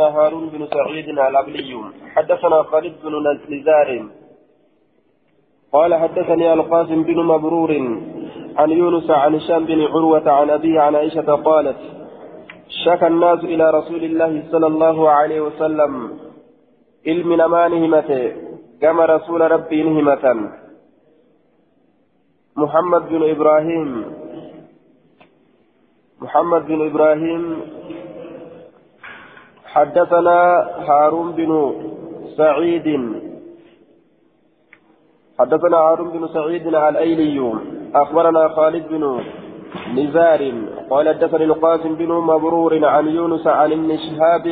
حدثنا هارون بن سعيد الأبلي حدثنا خالد بن نزار. قال حدثني القاسم بن مبرور عن يونس عن هشام بن عروة عن أبيه عن عائشة قالت شكى الناس إلى رسول الله صلى الله عليه وسلم علم نمان همته كما رسول ربي نهمة. محمد بن إبراهيم محمد بن إبراهيم حدثنا هارون بن سعيد. حدثنا هارون بن سعيد الأيلي. أخبرنا خالد بن نزار. قال حدثني القاسم بن مبرور عن يونس عن ابن شهاب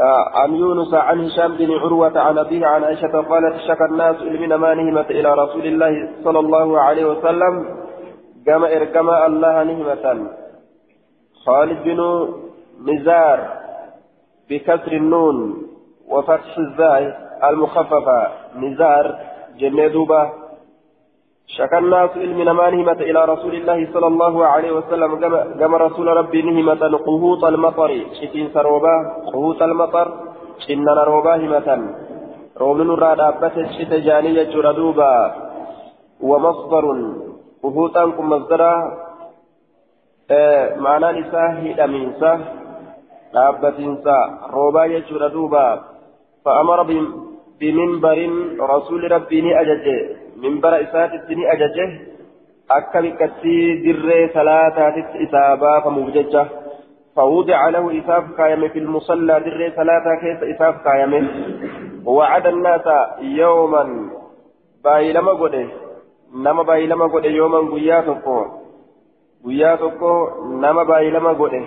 آه، عن يونس عن هشام بن عروة عن أبيه عن عائشة قالت شكى الناس من نهمة إلى رسول الله صلى الله عليه وسلم. كما إركم الله نهمة. خالد بن نزار. بكسر النون وفتح الزاي المخففة نزار جنة شكى الناس علم نمانهمة إلى رسول الله صلى الله عليه وسلم. كما رسول ربي نهمة قهوط المطر. شتين سروبا قهوط المطر. شننا روبا همة. رومن راد أبت شت جانية جردوبا ومصدر قهوطا كم مصدرا آه معنى نساه هدمينسا dhaabbatiinsa roobaa jechuudha duuba fa'amara biminbarin rasuulli rabbii ni ajaje minbara isaatitti ni ajaje akka biqqattii dirree salaataatitti isaa baafamuuf jecha فوضع له إساف كايم في المصلى در ثلاثة كيس إساف كايم ووعد الناس يوما بايلما قده نما بايلما قده يوما قياتكو قياتكو نما بايلما قده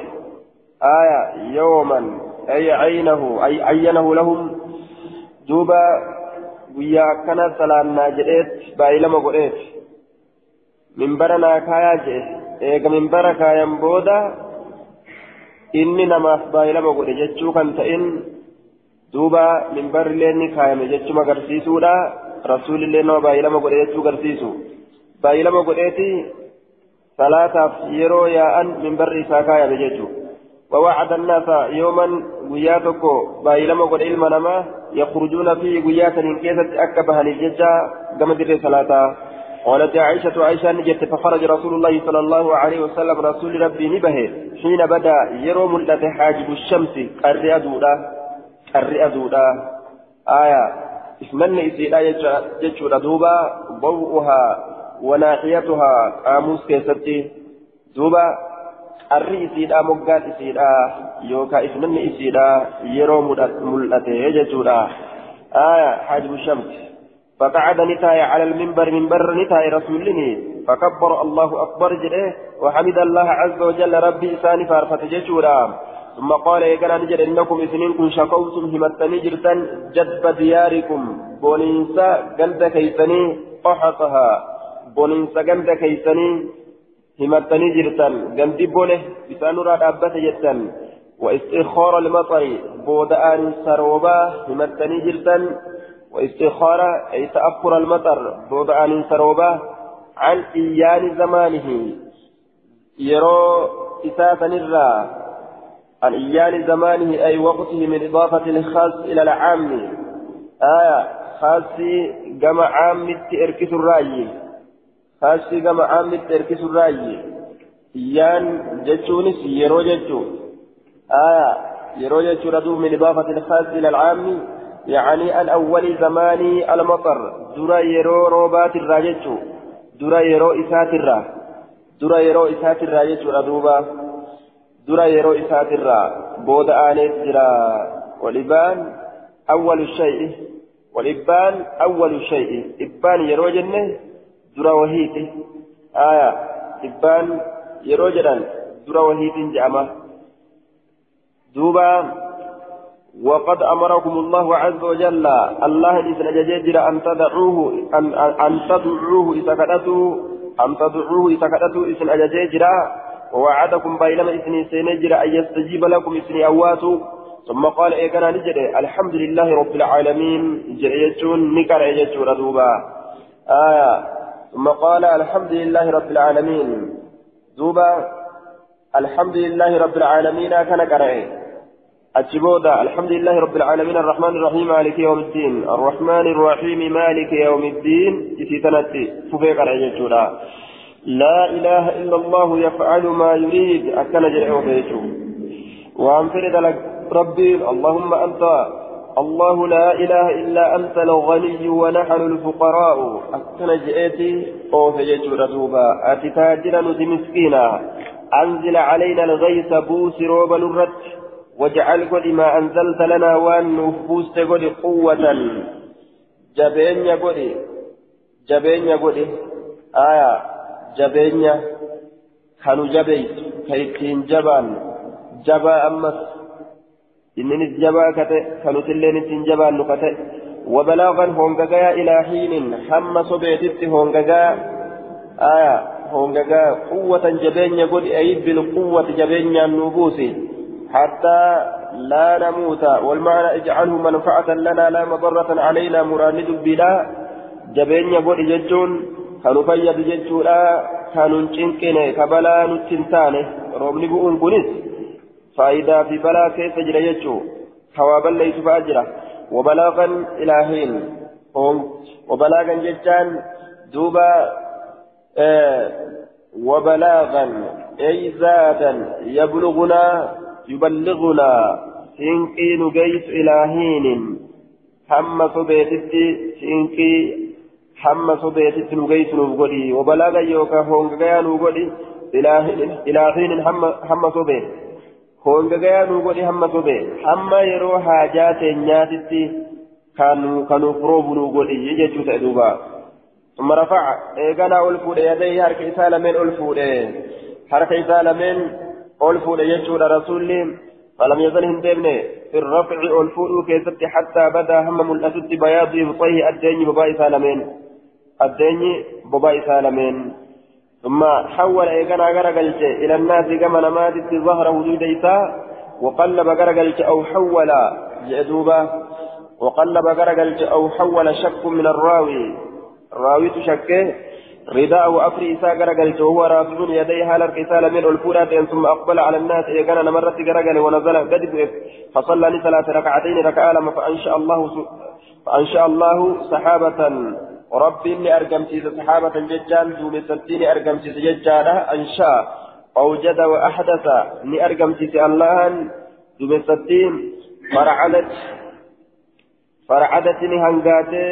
آية يوما أي عينه أي عينه لهم. دوبا ويا كان سلانا جئت بايلما قريت. من برنا كايا جئ إيغا من برا كايا بودا إني نماف بايلما قريت. جتشو كان تئن. دوبا من بر لين كايا جتشو مغرسيسو دا. رسول الله نو بايلما قريت جتشو غرسيسو بايلما قريتي. ثلاثة يرو يا أن من بر إسا كايا بجتشو ووعد الناس يوما وياتك بايلما قد علم نما يخرجون فيه وياتا من كيسة أكبها للججة كما در صلاة قالت عائشة عائشة نجت فخرج رسول الله صلى الله عليه وسلم رسول ربي نبه حين بدا يرو ملة حاجب الشمس. قر أدودا قر أدودا. آية اسمن إسيدا جتشو دوبا ضوءها وناحيتها قاموس كيستي. دوبا arri isiidha moggaan isiidha yookaan ifnanni isiidha yeroo mul'ate jechuudha. حاجب الشمس فقعد نتاي على المنبر منبر نتاي رسولني فكبر الله أكبر جده وحمد الله عز وجل ربي إساني فارفت جشورا ثم قال يقنا نجد إنكم إثنينكم شكوتم همتني جرتا جدب دياركم بونينسا قلد كيسني قحطها بونينسا قلد كيسني himattanii jirtan gandi bone dhaabbate jettan. واستخار المطر بودآن سروبا همتني جرتا واستخار أي تأخر المطر بودآن سروبا عن إيان زمانه يرو إساسا الرا عن إيان زمانه أي وقته من إضافة الخاص إلى العام آية خاصي جمع عام إركس الرأي kaashii gama aamitti erkisu raayyi. Iyyaan jechuunis yeroo jechuu. Aya yeroo jechuudha duub min idaafati ilkhaasi ila alcaami يعني عن أول زمان المطر درا يرو روبات الراجتشو درا يرو إسات الرا درا يرو إسات الراجتشو ردوبا درا يرو إسات الرا بود آنيت جرا والإبان أول الشيء والإبان أول الشيء إبان يرو جنة dura wahiiti aya dhibbaan yeroo jedhan dura wahiitiin je'ama. Duuba وقد أمركم الله عز وجل الله إذن ججر أن تدعوه أن, أن تدعوه إذا كدتوا أن تدعوه إذا كدتوا إذن ججر ووعدكم بينما إذن سينجر أن يستجيب لكم إذن أواتوا ثم قال إيه كان نجري الحمد لله رب العالمين جريتون نكر يجتون دوبا آية ثم قال الحمد لله رب العالمين. دوبا الحمد لله رب العالمين كان قرأ. أتشبودا الحمد لله رب العالمين الرحمن الرحيم مالك يوم الدين. الرحمن الرحيم مالك يوم الدين. إتيتنتي ففيق العججولا لا إله إلا الله يفعل ما يريد. أكن جرعه وأنفرد لك ربي. اللهم أنت الله لا إله إلا أنت الغني ونحن الفقراء. أكن جئتي أو فيجور دوبا أتتاجر نزي مسكينا. أنزل علينا الغيث بوس روب نرت واجعل قد ما أنزلت لنا وأن نفوس قد قوة. جبين قد جبين قد آية. جبين كانوا جبيت كيتين جبان. جبا أمس. إنني جبا كته كانوا تلين تين جبان نكته وبلاغا هونغا إلى حين حم صبيتت هونغا آية هونغا قوة جبين يقول أي بالقوة جبين النبوس حتى لا نموت والمعنى اجعله منفعة لنا لا مضرة علينا مراند بلا جبين يقول ججون كانوا فيد ججولا كانوا نشنكني كبلا نتنتاني روبني بؤون كنس فإذا في بلا كيف جرى يجو. ثوابا ليس فأجره وبلاغا إلى حين وبلاغا ججان دوبا آه وبلاغا. أي زادا. يبلغنا يبلغنا. سينقي نجيس إلى حين هم صبيتت سينقي هم صبيتت نجيس نبغدي وبلاغا يوكا هونغا نبغدي إلى حين هم صبيت hongagayaa nuu godhi hamma sobe hamma yeroo haajaa teenyaatitti kanuuf roobu nuu godhi jechuu ta'e duuba. ثم رفع إيقنا ألفود يديه حركة إسالة من ألفود حركة إسالة من ألفود يجود رسول فلم يزل هندبني في الرفع ألفود كيست حتى بدا هم ملأسد بياض إبطيه الدني ببا إسالة من الدني ببا إسالة من ثم حول إيقنا غرقلت إلى الناس كما نماتت ظهر وجود إيسا وقلب غرقلت أو حول جئدوبا وقلب غرقلت أو حول شك من الراوي. الراوي تشكه رداء وأفري إيسا غرقلت وهو رافع يديه على القتال من الفورات ثم أقبل على الناس إيقنا نمرت غرقل ونزل قد فصلى لثلاث ركعتين ركعة فأنشأ الله فأنشأ الله سحابة. ربي إني أرقمتي صحابة ججان دون ستين أرقمتي ججانا أنشاء أوجد وأحدث إني أرقمتي الله دون ستين فرعدت فرعدت نهنغاتي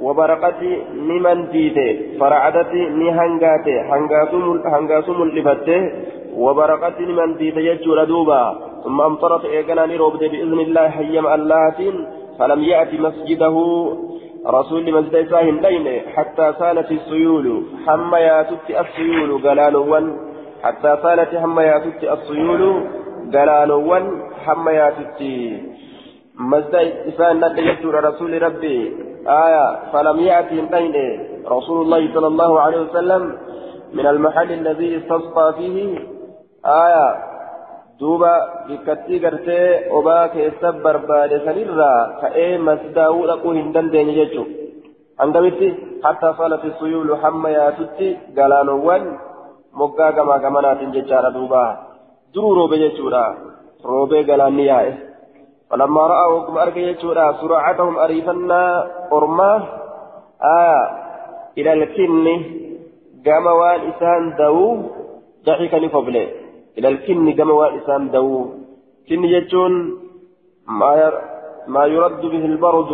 وبرقت نمن ديته فرعدت نهنغاتي هنغاسم اللفته وبرقت نمن ديته يجور دوبا ثم أمطرت إيقنا نروبد بإذن الله حيم اللاتين فلم يأتي مسجده رسول مسجد إساهم دين حتى سالت السيول حما ياتت السيول قلالوان حتى سالت حما ياتت السيول قلالوان حما ياتت مسجد إساهم ندجت رسول ربي. آية فلم يأتهم دين رسول الله صلى الله عليه وسلم من المحل الذي استسقى فيه. آية duuba bikkattii gartee obaa keessa barbaade sanirraa ka'ee masdaa'uu dhaquu hin dandeenye jechuudha. Hangamitti hatta falati suyuulu hamma yaatutti galaanowwan moggaa gamaa gamanaatiin jechaadha duuba. Duruu roobe jechuudha. Roobee galaanni yaa'e. Falammaa ra'aa hogguma arge jechuudha. Suraacatahum ariifannaa ormaa. Aya ilalkinni gama waan isaan dawuu daxika ni koble إلى الكن كما وإسام دو. كن يجون ما ما يرد به البرد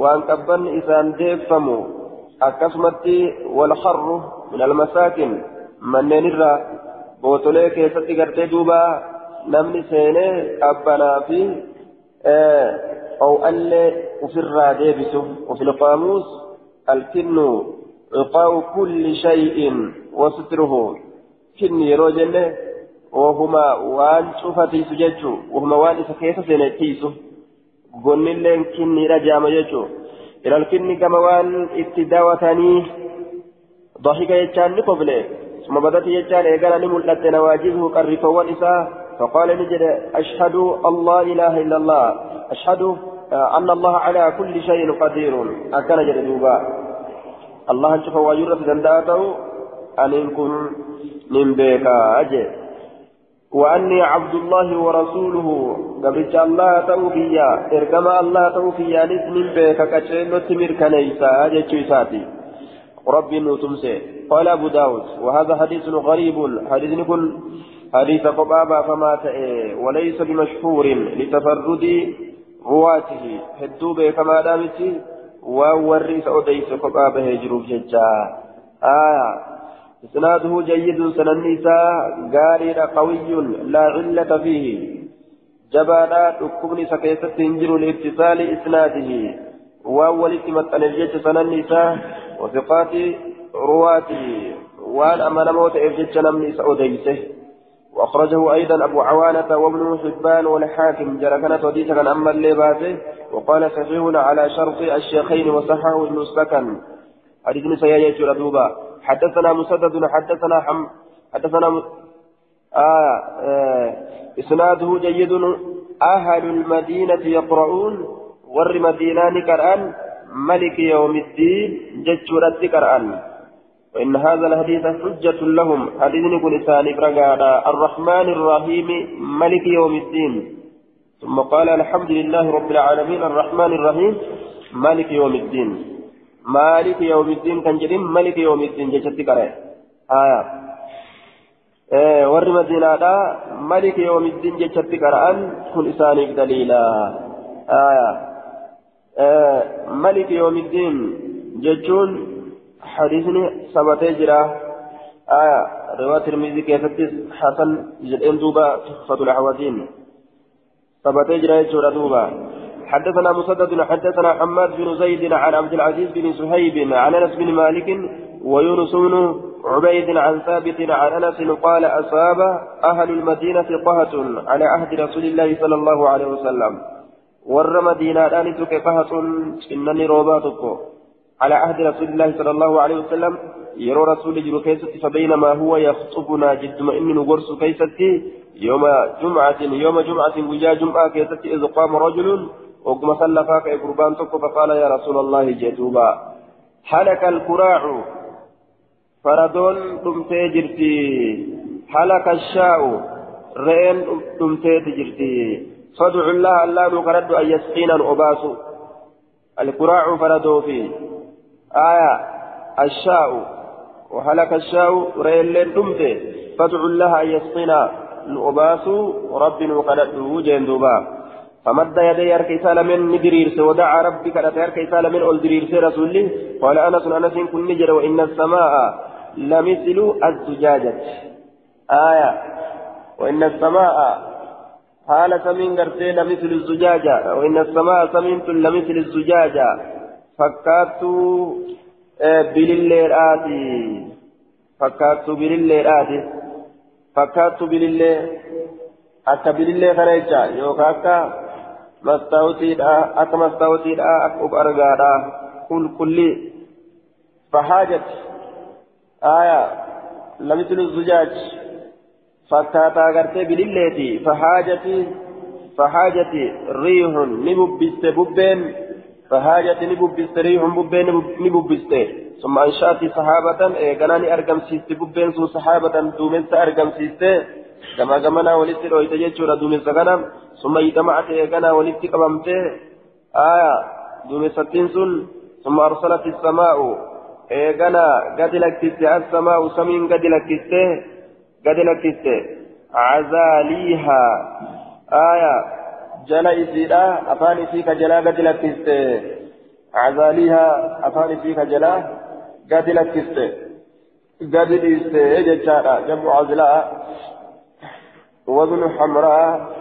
وأن كبن إسام ديفمو أكسمت والحر من المساكن. من نرى بوتولي كيست قرتي دوبا. نمني سيني أبنا في آه أو أن أفر ديبسه وفي القاموس. الكن عقاء كل شيء وستره. كن يروجنه. وهما وان شوفتي سججو وهما وان إسا سنتيسو قلن كني رجام يجو إلى الكني كما وان اتداوتني ضحك يجان لقبله ثم بدت يجان إيقانا نملت نواجبه قرفوان إسا. فقال نجد أشهد الله إله إلا الله. أشهد أن الله على كل شيء قدير. أكن جد دوبا. الله أنشف ويرد زنداته أن يكون من بيكا أجل وأني عبد الله ورسوله قبلت الله توفيا إرقما الله توفيا نسن بك كتشيلو تمر كنيسا جتشيساتي ربي نوتمسي قال أبو داود وهذا حديث غريب حديث يكون حديث قبابة فما تأي وليس بمشهور لتفرد رواته. هدوبه كما دامتي ووري سأديس قبابة يجروف ججا. آه. إسناده جيد سننسى قارئ قوي لا علة فيه. جبانا تكبني سكيست تنجر لإتصال إسناده. وأول مثل الجيش سننسى وثقات رواته. وأن أمن موت إرجج نمني سأديسه وأخرجه أيضا أبو عوانة وابن حبان والحاكم. جركنة وديسة كان أما الليباته وقال صحيح على شرط الشيخين وصححه ابن السكن حديث سيئة دوبا حدثنا مسدد حدثنا حم حدثنا م... آه آه إسناده جيد. أهل المدينة يقرؤون ور مدينان قرآن ملك يوم الدين ججورة قرآن. وإن هذا الحديث حجة لهم. حديث يقول إساني الرحمن الرحيم ملك يوم الدين. ثم قال الحمد لله رب العالمين الرحمن الرحيم مالك يوم الدين. مالك يوم الدين كان جريم مالك يوم الدين جشتي كره. آية. إيه ور مدينة مالك يوم الدين جشتي كران كل إسانيك دليلا. آية. إيه مالك يوم الدين جتون حديثني ثبتي جرا. آية. رواية الترمذي كيف حسن جدين دوبا تحفة الحوادين ثبتي جرا دوبا. حدثنا مسدد حدثنا حماد بن زيد عن عبد العزيز بن سهيب عن أنس بن مالك ويونس بن عبيد عن ثابت عن أنس قال أصاب أهل المدينة قهة على عهد رسول الله صلى الله عليه وسلم. ور مدينة أنتك قهة إنني روباتك. على عهد رسول الله صلى الله عليه وسلم يرى رسول جل كيستي فبينما هو يخطبنا جد ما نقرس كيستي يوم جمعة يوم جمعة وجاء جمعة كيستي إذ قام رجل وقم سلفا كأي قربان تكو فقال يا رسول الله جدوبا حلك الكراع. فردون دمتي جرتي. حلك الشاء. رين دمتي جرتي فادع الله الله نقرد أن يسقينا أباس الكراع فردو في آية. الشاء. وحلك الشاء. رين دمتي. فادع الله أن يسقينا الأباس. رب نقرد جندوبا. فمد يدي أركي سالمين ندريرس ودعا ربك أتى أركي سالمين أول دريرس رسوله. قال أنس أنس كن نجر وإن السماء لمثل الزجاجة. آية. وإن السماء حال سمين قرتي لمثل الزجاجة. وإن السماء سمين لمثل الزجاجة. فكاتوا بلليل آتي فكاتوا آتي فكاتوا بلليل akka bilillee kana jecha yookaan akka uf argaadha qulqullii fahaajati aayaa lamislu zujaaj fakkaataa gartee bililleeti fahaajati fahaajati riihun ni bubbiste bubbeen fahaajati ni bubbiste riihun bubbeen ni bubbiste ثم أنشأت صحابة إيه أرقم سيستي ببين سو صحابة دومنس أرقم سيستي كما كمنا ولدت رويت جيتشورا دومس كنا ثم اجتمعت كنا ولدت قبمت آية. دومس سن. ثم أرسلت السماء. إيغانا قد لكتت السماء سمين قد لكتت قد لكتت عزاليها. آية. جلا إسيرا. أفاني فيك جلا قد لكتت عزاليها. أفاني فيك جلا قد لكتت قد لكتت جتشارا جمع عزلاء وزن حمراء.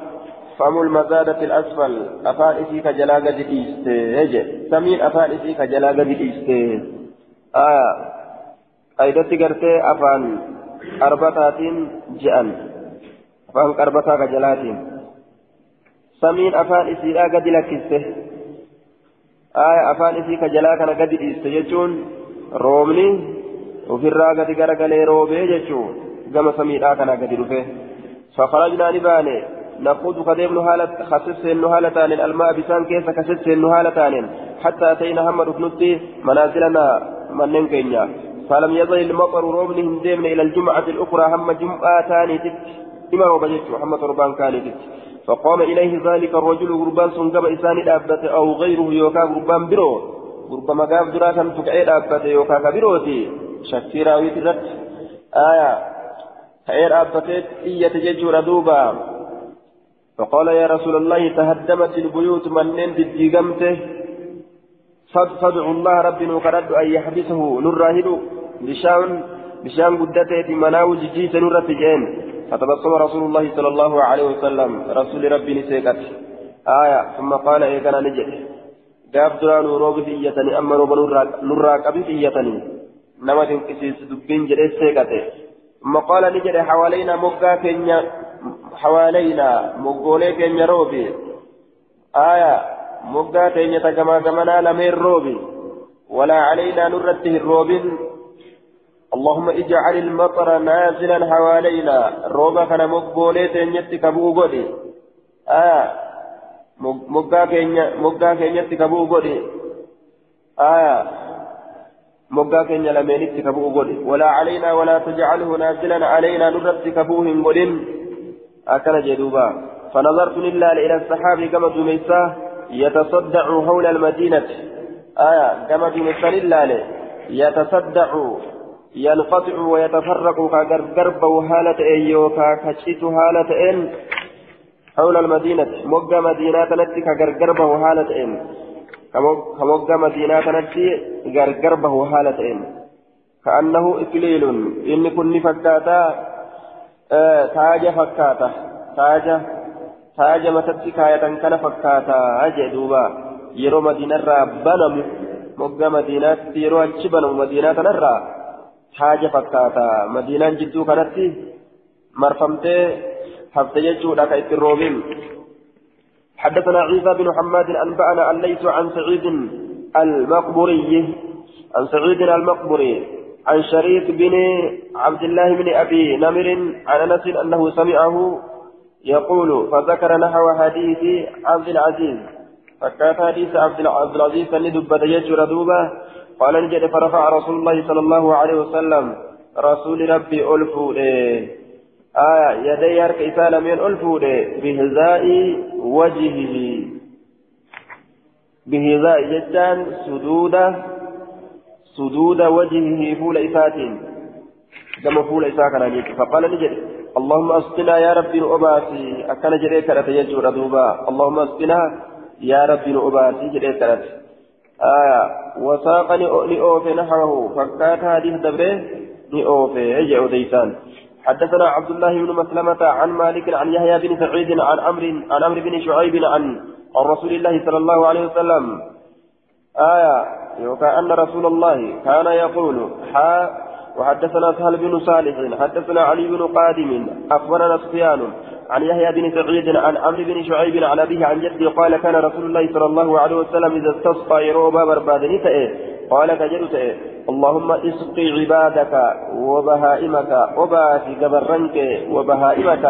فم المزادة الأسفل أفان إسيك جلاغة إيستي سمين أفان إسيك جلاغة إيستي آية. أيدتي قرتي أفان أربطاتين جأن أفان أربطا كجلاتين. سمين أفان إسيكا قد لكسته آية. أفان إسيك جلاغة قد إيستي يجون رومني. وفي الراغة قرقلي روبي يجون كما سمين آكنا قد رفه فخرجنا نباني. نقود قديم نهالة خسس النهالتان الماء بسان كيس خسس النهالتان حتى أتينا هم ركنتي منازلنا من ننكينا فلم يزل المطر روبن هندمنا إلى الجمعة الأخرى هم جمعة تاني تت. إما روبا محمد ربان كانت فقام إليه ذلك الرجل غربان سنقب إساني دابته أو غيره يوكا غربان برو. غربا مقاف دراتا تكعي دابته يوكا كبروتي شكيرا ويترت آية. كأير أبتت إية ججور دوبا. فقال يا رسول الله تهدمت البيوت من نين قمته فادعوا الله ربي نقرد أن يحبسه نراهد. بشان بشان قدته مناو جيجيس نرت جين. فتبصم رسول الله صلى الله عليه وسلم. رسول ربي نسيكت. آية ثم قال إيه كان نجد. دران روب في إيتني أما روب نراك أبي في إيتني. نما تنكسيس دبين جري سيكته ثم قال نجد حوالينا مقا كينيا حوالينا مقولي كينيا روبي آية مقا كينيا تكما كمنا لمن روبي ولا علينا نرته الروبين اللهم اجعل المطر نازلا حوالينا روبا كان مقبولي تنيتي كبو غدي آه مقا كينيا مقا كينيتي كبو غدي آه مقا كينيا لمينتي كبو غدي ولا علينا ولا تجعله نازلا علينا نرتي كبوهم أكل جدوبا. فنظرت لله إلى السحاب كما دميساه يتصدع حول المدينة. آية كما دميساه لله يتصدع ينقطع ويتفرق كغرب وهالة أيوكا كشيت هالة إن. حول المدينة. موجة مدينة نتي كغرب وهالة إن. كموجة مدينة نتي غرب وهالة إن. كأنه إكليل. إن كن فكاتا آه تاج فكاتا. تاج تاج متتي كاية كان فكاتا. أجدوبا يرو مدينة رابنم موجة مدينة يرو أجبنم مدينة نرى حاجة فكاتا. مدينة جدو كانت مرفمتي. حفظ يجود أكا الروبين حدثنا عيسى بن محمد أنبأنا أن ليس عن سعيد المقبري عن سعيد المقبري عن شريك بن عبد الله بن أبي نمر عن أنس أنه سمعه يقول فذكر نحو حديث عبد العزيز. فكات حديث عبد العزيز دبت يجر دوبه قال نجد فرفع رسول الله صلى الله عليه وسلم رسول ربي ألفو آية يدي هرك إسالة من ألفو بهزاء وجهه. بهزاء جدان سدود سدود وجهه فول إساتين كما فول إساكنا فقال نجد اللهم أسقنا يا ربي أباسي أكن جريك رتيجور دوبا اللهم أسقنا يا ربي أباسي جريك رتيجور آية وساقني لأوفي نحوه. فكات هذه الدبرة لأوفي أجع ديسان حدثنا عبد الله بن مسلمة عن مالك عن يحيى بن سعيد عن أمر عن أمر بن شعيب عن عن رسول الله صلى الله عليه وسلم. آية وكأن رسول الله كان يقول حا وحدثنا سهل بن صالح حدثنا علي بن قادم أخبرنا سفيان عن يحيى بن سعيد عن عمرو بن شعيب عن أبيه عن جده قال كان رسول الله صلى الله عليه وسلم إذا استسقى يروبا بربادني تأه قال كجل تأه اللهم اسقي عبادك وبهائمك وباتي قبرنك وبهائمك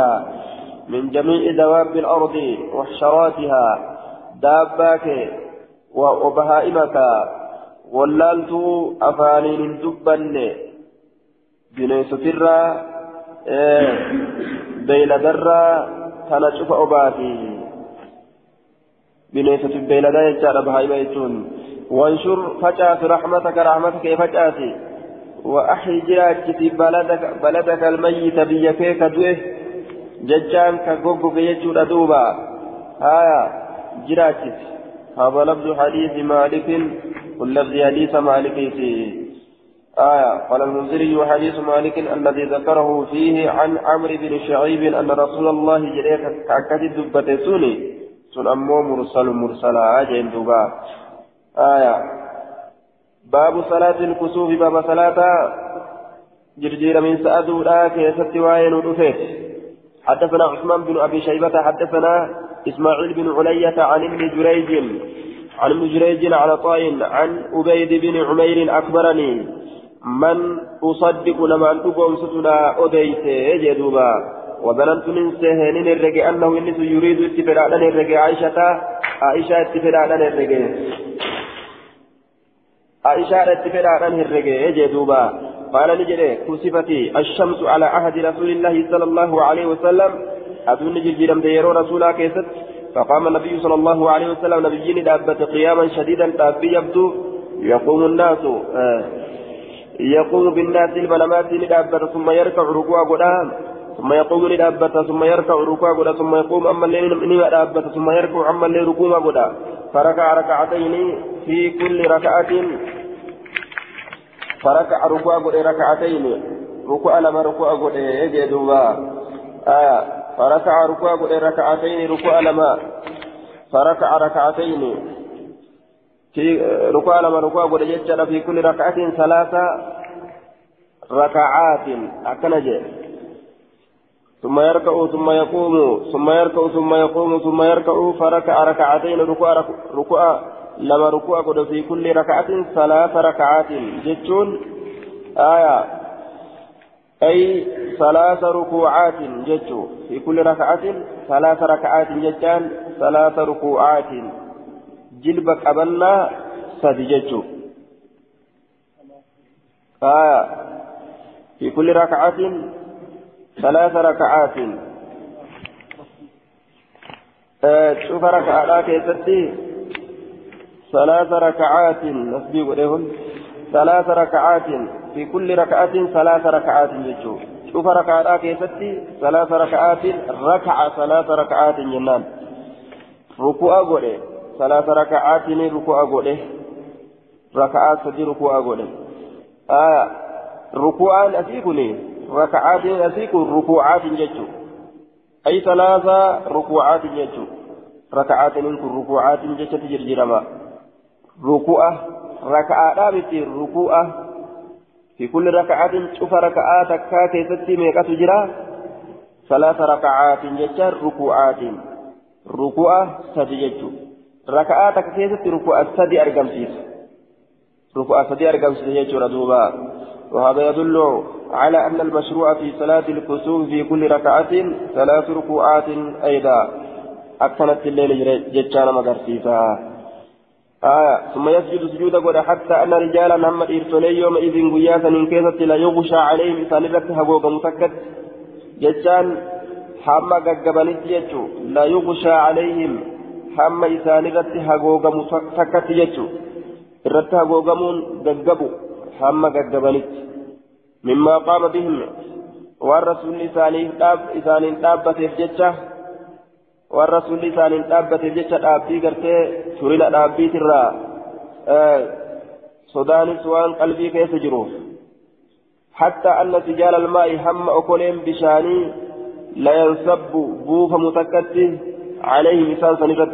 من جميع دواب الأرض وحشراتها داباك وبهائمك ولالت أفانين دبن بنيسترا beeyladarraa kana cufa obaati bineensoti beeyladaa jechaadha bahaayima jechuun wanshur facaasi raxmataka raxmataka facaasi وأحي جراجتي بلدك بلدك الميت بيكيك دوه ججان كغوغو يجود دوبا آية جراجت هذا لفظ حديث مالك واللفظ حديث مالك آية. قال المنذري حديث مالك الذي ذكره فيه عن عمرو بن شعيب أن رسول الله جريك كأكد دبة سوني. سن أمو مرسل مرسلا أجل دبا آية. باب صلاة الكسوف. باب صلاة جرجير من سأدو لا كيست وين حدثنا عثمان بن أبي شيبة. حدثنا إسماعيل بن علية عن ابن جريج. عن ابن جريج على طائن عن أبيد بن عمير أخبرني من أصدق لما أن تقوم ستنا أديت جدوبا وظننت من سهنين الرجع أنه إنس يريد اتفادا الرجع عائشة عائشة اتفادا الرجع عائشة اتفادا الرجع جدوبا قال نجري كسفتي الشمس على عهد رسول الله صلى الله عليه وسلم. أدون جرجيرم ديرو رسولا كيست فقام النبي صلى الله عليه وسلم نبيين دابة قياما شديدا تابي يبدو يقوم الناس آه يقوم بالناس المنامات لدابة ثم يركع ركوع قدام ثم يقوم لدابة ثم يركع ركوع قدام ثم يقوم أما الليل دابة ثم يركع أما الليل ركوع قدام. فركع ركعتين في كل ركعة فركع ركوع ركعتين ركوع لما ركوع قدام آية فركع ركوع ركعتين ركوع لما فركع ركعتين. في ركوع لما ركوع قد يجعل في كل ركعة ثلاثة ركعات. أكنج ثم يركع ثم يقوم ثم يركع ثم يقوم ثم يركع فركع ركعتين ركوع ركوع لما ركوع في كل ركعة ثلاث ركعات. جتون آية. أي ثلاث ركوعات جتو في كل ركعة ثلاث ركعات جتان ثلاث ركوعات. qabannaa sadi jechuu آية. في كل ركعة ثلاث ركعات. آه شوف ركعة كيستي ثلاث ركعات. نسبي وليهن ثلاث ركعات في كل ركعة ثلاث ركعات يجو. شوف ركعة كيستي ثلاث ركعات ركعة ثلاث ركعات جنان ركوع قولي ثلاث ركعات ركوع قوله ركعات سدي ركوع قوله آية ركوعا أسيكني ركعات أسيك ركوعات جتشو أي ثلاث ركوعات جتشو ركعات منكم ركوعات جتشو تجرجرما ركوع ركعات بتي ركوع في كل ركعة شوف ركعات كاكي ستي ميقات جرا ثلاث ركعات جتشو ركوعات ركوع سدي جتشو ركعات كيست ركوع السدي أرقمسيس ركوع السدي أرقمسيس يجور دوبا وهذا يدل على أن المشروع في صلاة الكسوف في كل ركعة ثلاث ركوعات أيضا أكثرت الليل جتشان مغرسيسا آه ثم يسجد سجود قد حتى أن رجالا هم إرسولي يومئذ قياسا إن كيست لا يغشى عليهم سالبت هبوغ متكت جتشان حما قبلت يجو لا يغشى عليهم hamma isaanirratti hagoogamu takkatti jechuun irratti hagoogamuun gaggabu hamma gaggabanitti mimmaa qaama bihim waan rasuulli isaaniin dhaabbateef jecha waan rasuulli isaaniin dhaabbateef jecha dhaabbii gartee turina dhaabbiitirraa sodaanis waan qalbii keessa jiruuf حتى أن سجال الماء هم أكلهم بشاني لا ينسب بوف متكتي عليه مثال سنرد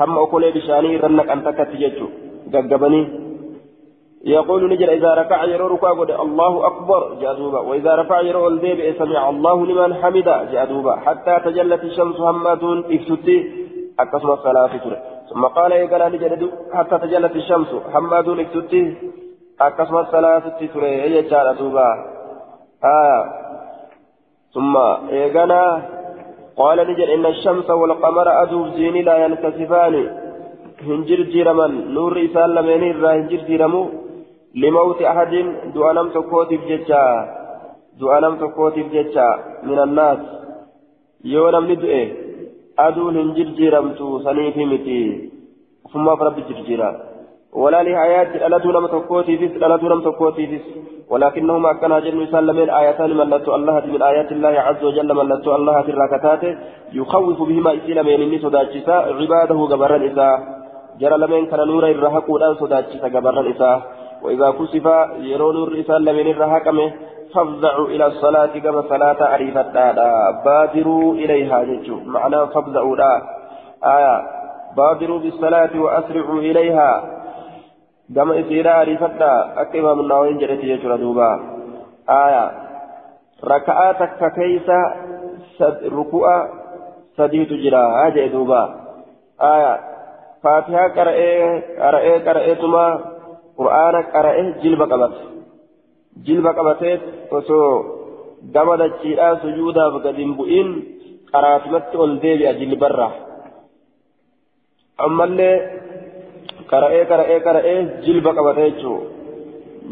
هم أقول بشاني رنك أن تكت يجو قبني يقول نجر إذا ركع يرو ركوع الله أكبر جادوبا وإذا رفع يرو الديب سمع الله لمن حمد جادوبا حتى تجلت الشمس هماتون إفتتي أقسم الصلاة ثم قال يقال نجر حتى تجلت الشمس هماتون إفتتي أقسم الصلاة ترى هي جادوبا آه. ثم يقال قال نجد إن الشمس والقمر أدوب زيني لا ينكسفان. هنجر جيرما نور إسال لمن الرا هنجر جيرمو؟ لموت أحد دعانم تكوتف ججا تكوتف ججا من الناس. يونم ندئه أدون هنجر جيرمتو سنيفي متي ثم فرب جرجيرا ولا لحياة تكوتي فيس ألتو لم تكوتي فيس ولكنهما كان جن يسلمين آيتان ملتو الله من آيات الله عز وجل ملتو الله في الركعتات يخوف بهما إسلامين إني صداتشسا عباده قبرا إسا. جرى لمن كان نورا الرهق الآن صداتشسا قبرا إسا. وإذا كسف يرون نور إسلامين الرهق فافزعوا إلى الصلاة كما صلاة أريفتا بادروا إليها ججو معنى فافزعوا لا آية بادروا بالصلاة وأسرعوا إليها ariifadha akka imaam nawawiin jedhetti jechuudha duuba aya raka'aa takka keeysa ruku'a sadiitu jira haa jedhe duuba aya faatihaa qara'ee qara'ee qara'eetuma qur'aana qara'e jilba qabate jilba qabatee osoo gama dachiidhaa sujuudaaf gad hin bu'in qaraatumatti ol deebi'a jilbarra ammallee qara'ee qara'ee qara'ee jilba qabata jechuun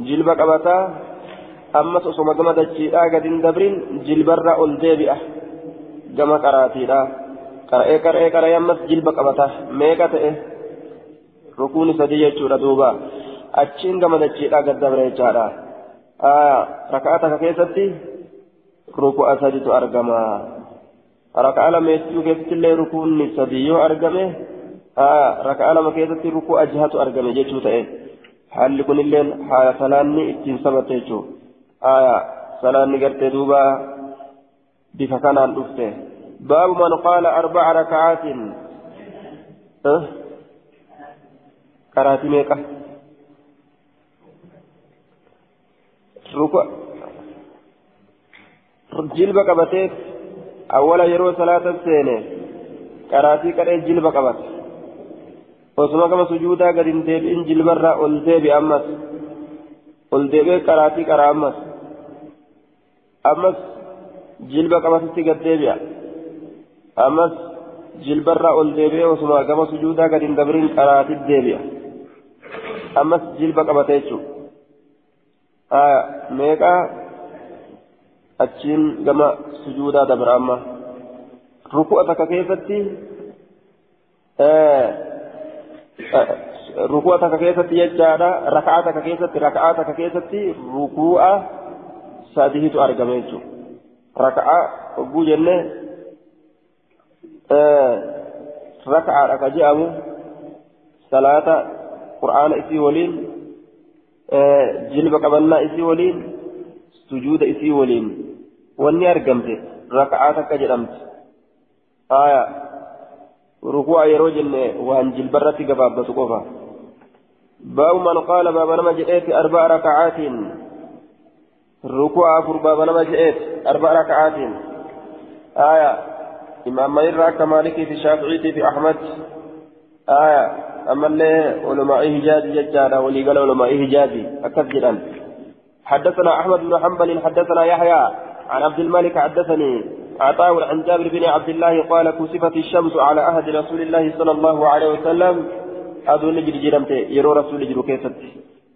jilba qabata ammas osoma gama dachiidhaa gadin dabrin jilbarra ol deebi'a gama qaraatiidha qara'ee qara'ee qara'ee ammas jilba qabata meeqa ta'e rukuuni sadii jechuudha duuba achiin gama dachiidhaa gad dabre jechaadha raka'a takka keessatti ruku'a saditu argama raka'a lameessuu keessatti illee rukuunni sadii yoo argame raka'a lama keessatti ruku'a jahatu argame jechuu ta'e haalli kunilleen salaanni ittiin sabatte jechuudha. آية صلاة نقرت دوبا بفكان الأفته باب من قال أربع ركعات أه؟ كراتي ميكا ركوع جلبة قبتيت أولا يرو صلاة السينة كراتي كريت جلبة قبت gadi hin deebi'in jilbarraa ol deebi ammas ol deebi'ee qaraatii qaraa ammas ammas jilba qabatitti gad deebi'a ammas jilbarraa ol deebi'ee osuma gama sujuudaa gadi hin dabrin qaraatit deebi'a ammas jilba meeqaa achiin gama sujuudaa dabra amma ruku'a takka keessatti ruku'a takka keessatti jechaadha raka'a takka keessatti raka'a takka keessatti ruku'a sadiitu argame jechuudha raka'a hogguu jenne raka'aadha ka je'amu salaata qur'aana isii waliin isii waliin sujuuda isii waliin wanni argamte raka'aa takka jedhamti aya ruku'a yeroo jenne waan jilbarratti gabaabbatu qofa baabu man qaala baaba nama jedheeti arba'a raka'aatiin ركوع أفر باب نما جئت أربع ركعات آية إمام مير كمالك في الشافعي في أحمد آية أما اللي علماء هجازي ججارة ولي قال علماء هجازي أكثر حدثنا أحمد بن حنبل حدثنا يحيى عن عبد الملك حدثني عطاء عن جابر بن عبد الله قال كسفت الشمس على عهد رسول الله صلى الله عليه وسلم. أدون جرجرمت يرو رسول جرو كيست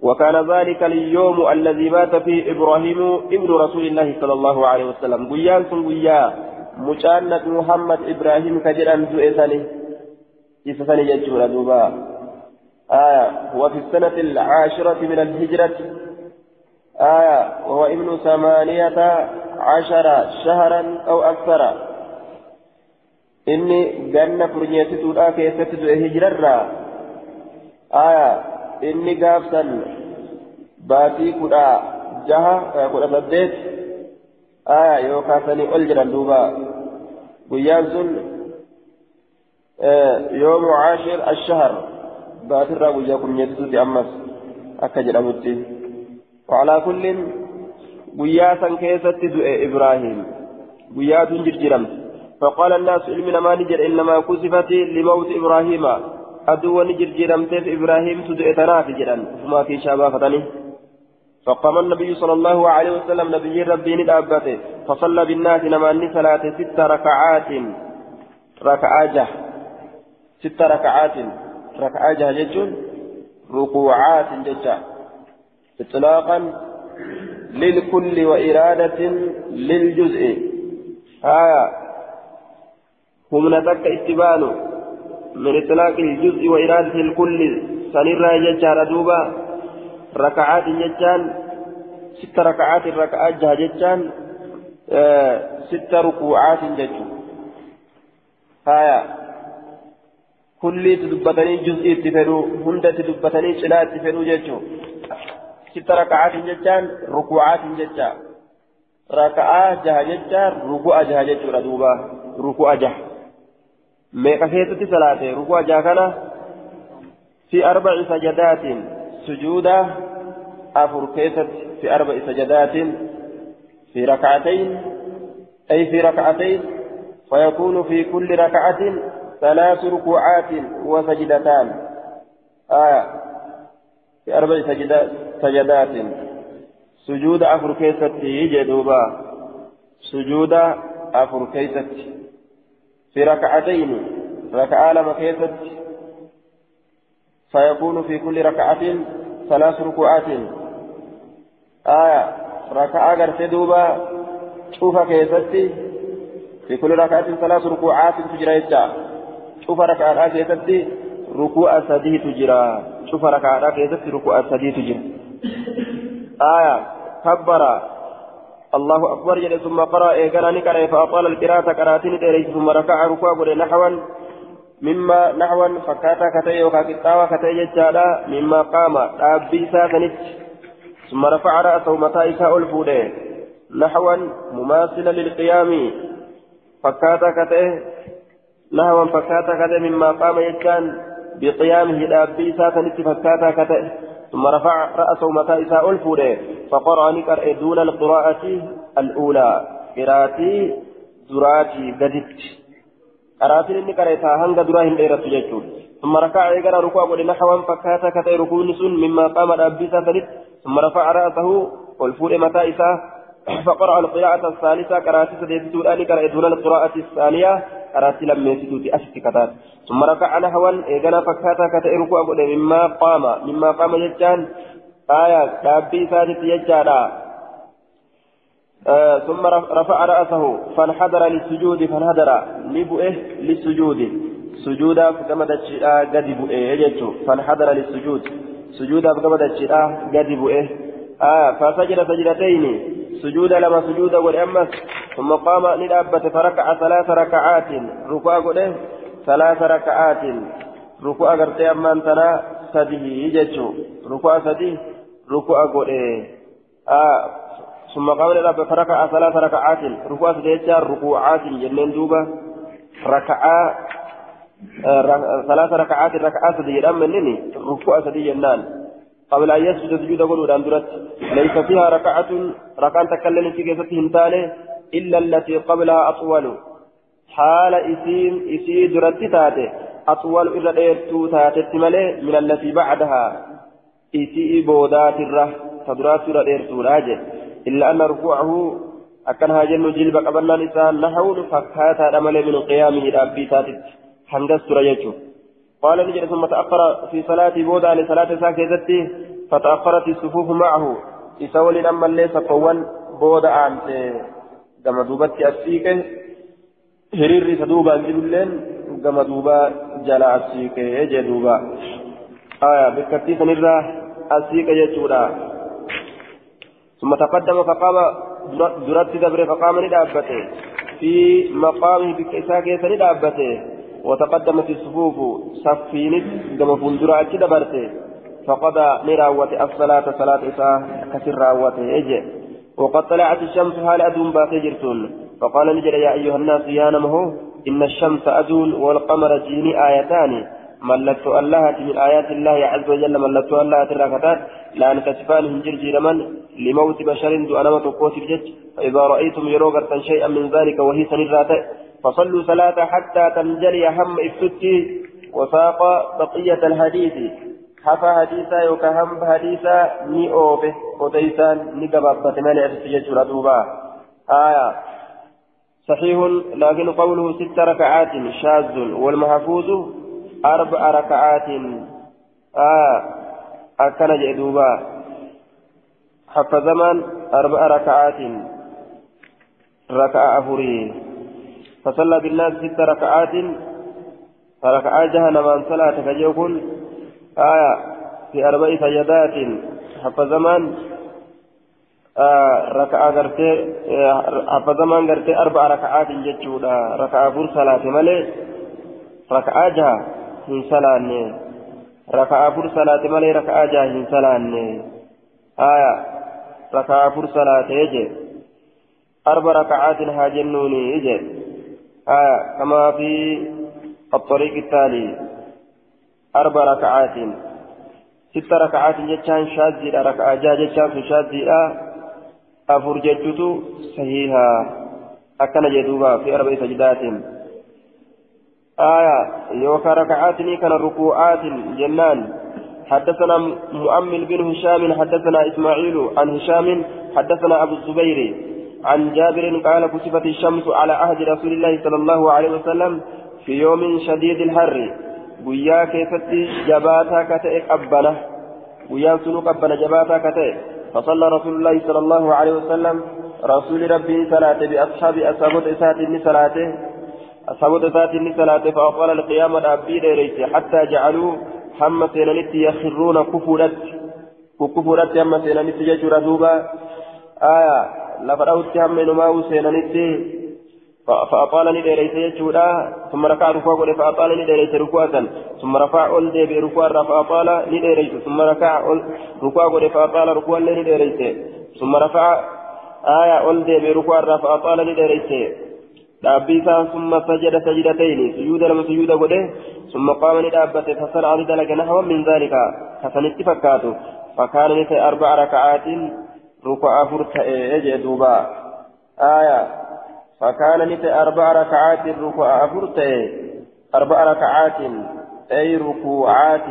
وكان ذلك اليوم الذي مات فيه إبراهيم ابن رسول الله صلى الله عليه وسلم. قيان سن قيا. مجانة محمد إبراهيم كجران زؤساني إسساني يجور دوبا؟ آية هو في السنة العاشرة من الهجرة. آية وهو ابن ثمانية عشر شهرا أو أكثر. إني جنة فرنيتي توداك يستد هجرة آية inni gaafsan baatii kudha jaha kudha saddeet aya yoo kaasanii ol jedhan duuba ashahar baatirraa guyyaa kunyeessituuti ammas akka jedhamutti. Wacalaa kullin guyyaa san keessatti du'e ibraahim. Guyyaatun jirjiramte فقال الناس علمنا ما نجر إنما كسفت لموت إبراهيم أدوان جرجرمتف إبراهيم تدئتنا في جران فما في شابا فقام النبي صلى الله عليه وسلم نبي ربي ندابته فصلى بالناس نماني صلاة ست ركعات ركعاجة ست ركعات. ركعاجة ججون ركوعات ججا إطلاقا للكل وإرادة للجزء. آية. هم نتك اتبانه من إطلاق الجزء وإرادة الكل. سنرى ججار دوبا ركعات ججان ست ركعات ركعات جها ججان آه ست ركوعات ججو هايا كل تدبتني جزء تفرو هند تدبتني شلا تفرو ججو ست ركعات ججان ركوعات ججا ركعات جها ججان ركوع جها ججو دوبا ركوع جها meeqa keessatti salaate rukuu ajaa kana fi arbaci sajadaatiin sujuuda afur keessatti fi arbaci sajadaatiin fi rakcatayn ay fi rakcatayn فيكون في كل ركعة ثلاث ركوعات وسجدتان. آية. في أربع سجدات, سجدات. سجود أفر كيست يجدوبا سجود أفر كيست في ركعتين. ركعة لما كيست فيكون في كل ركعة ثلاث ركوعات. آية. ركعة غرتي دوبا شوف كيستي. في كل ركعة ثلاث ركوعات تجرى شوف ركعة كيستي ركوع سديه تجرى شوف ركعة كيستي ركوع سديه تجرى آية كبر الله أكبر جل ثم قرأ إيقنا نكره فأطال القراءة قراتين تيريس ثم ركع ركوع نحوا مما نحوا فكاتا كتي وكا كتاوا كتي ججالا مما قام أبي ساكنت ثم رفع رأسه متى إساء الفودي نحوا مماثلا للقيام فكاتا كتي نحوا فكاتا كتي مما قام يجان بقيامه لأبي ساكنت فكاتا كتي ثم رفع رأسه متى إساء الفودي فقرأ نكر دون القراءة الأولى. قراءتي زراتي قدت. inni qareetaa hanga duraa hin dheerattu jechuudha ثم ركع إيقنا ركوع قد نحوا فكاتا كتي ركوع مما قام الأبيسة ثالث ثم رفع رأسه والفور متى إساه فقرأ القراءة الثالثة. قرأت سديت قرأ دون القراءة الثانية. قرأت لم يسدوت أشت كتات ثم ركع نحوا إيقنا فكاتا كتي ركوع قد مما قام مما قام ججان آية كابي ثالث يجانا آه ثم رفع رأسه فانحدر للسجود فانحدر لبؤه للسجود سجودا فقمد الشيء قد بؤه فانحدر للسجود سجودا فقمد الشيء قد بؤه آه فسجد سجدتين سجودا لما سجودا والأمس ثم قام للأبة فركع ثلاث ركعات ركوع قده ثلاث ركعات ركوع قرتي أمان تنا سديه يجتو ركوع سديه ركوع قده. آه ثم قام للأب فركع ثلاث ركعات ركوع سديتها ركوعات جنين دوبة ركعة آه ثلاث ركعات ركعات سدي منني ركوع سدي جنان قبل أن يسجد سجود قول أندرت ليس فيها ركعة ركعة تكلم في هنتاني إلا التي قبلها أطول. حال إسين إسي درت تاتي أطول إلا ديرتو تاتي من التي بعدها. إسي بودات الرة تدرات سورة ديرتو راجع. إلا أن ركوعه أكنها جن جلب قبلنا نسان نحو فكاتا أمل من قيامه ربي تاتت. هنجس رجيته قال نجد ثم تأخر في صلاة بودا لصلاة ساكتة فتأخرت الصفوف معه. يسول أما ليس قوان بودا أنت كما دوبت أسيك. هريري سدوبا جبلين كما دوبا جلا أسيك. يجي دوبا. آية بكتي سنرى أسيك يجودا. ثم تقدم فقام درت دبر فقام ندابته. في مقامه بكيسا كيسا ندابته وتقدمت الصفوف صفينت كما فندرا دبرته فقضى نراوة الصلاة صلاة إساء كسر راوته إجي. وقد طلعت الشمس حال أدون باقي فقال نجد يا أيها الناس يا نمه إن الشمس أدون والقمر جيني آيتان. ملكت الله من آيات الله عز وجل ملكت الله تراكتات لا نكسفان هنجر جيرمان لموت بشر دعنا تقوت الجج فإذا رأيتم يروغة شيئا من ذلك وهي سنرات فصلوا صلاة حتى تنجلي هم إفتتي وساق بقية الحديث. حفى حديثا يكهم حديثا ني أوفه. وديسان ني قبابة مالي أتسجج ردوبا آية. صحيح لكن قوله ست ركعات شاذ والمحفوظ أربع ركعات. آه. أكن جدوبا حفظ زمان أربع ركعات. ركعة أفري. فصلى بالناس ست ركعات فركعة جهنم صلاة فجيكون آية في أربع سجدات حفظ زمان. آه ركعة غرتي حفظ زمان غرتي أربع ركعات جتشودا. ركعة فور صلاة ملي ركعة جها hin salaanne rakaa afur salaate malee rakaa jaha hin salaanne aya rakaa afur salaatee je arba rakacaatin haa jennuuni aya kamaa fi الطريق التالي أربع ركعات. ست ركعات جتان شاذي ركعة جتان شاذي أفر جتتو صحيحة أكن جدوبا في أربع سجدات. آية يوكا ركعاتني كان ركوعات جنان. حدثنا مؤمل بن هشام حدثنا إسماعيل عن هشام حدثنا أبو الزبير. عن جابر قال كسفت الشمس على عهد رسول الله صلى الله عليه وسلم في يوم شديد الحر. ويا كيفتي جباتا كتئ قبنة ويا سنو قبنة جباتا كتئ. فصلى رسول الله صلى الله عليه وسلم. رسول ربي صلاة بأصحاب أصحاب إسات صلاته. أصحاب إسات صلاة فأطال القيامة أبي ليس حتى جعلوا حمى سينانيت يخرون كفرت كفرت حمى سينانيت يجر دوبا. آية. لفرأوت حمى نماو سينانيت فأطالني ليس يجودا ثم ركع ركوع فأطالني ليس ركوعا ثم رفع أول دي بركوع فأطالني ليس ثم ركع ركوع فأطال ركوعا ليس ثم رفع آية أول دي بركوع فأطالني ليس دابيسا ثم سجد سجدتين سجود لما سجود قده ثم قام لدابته فصنع ذلك نحو من ذلك حسنت فكاته فكان نسي أربع ركعات ركوع فرت إيه دوبا آية فكان نسي أربع ركعات ركوع فرت أربع ركعات أي ركوعات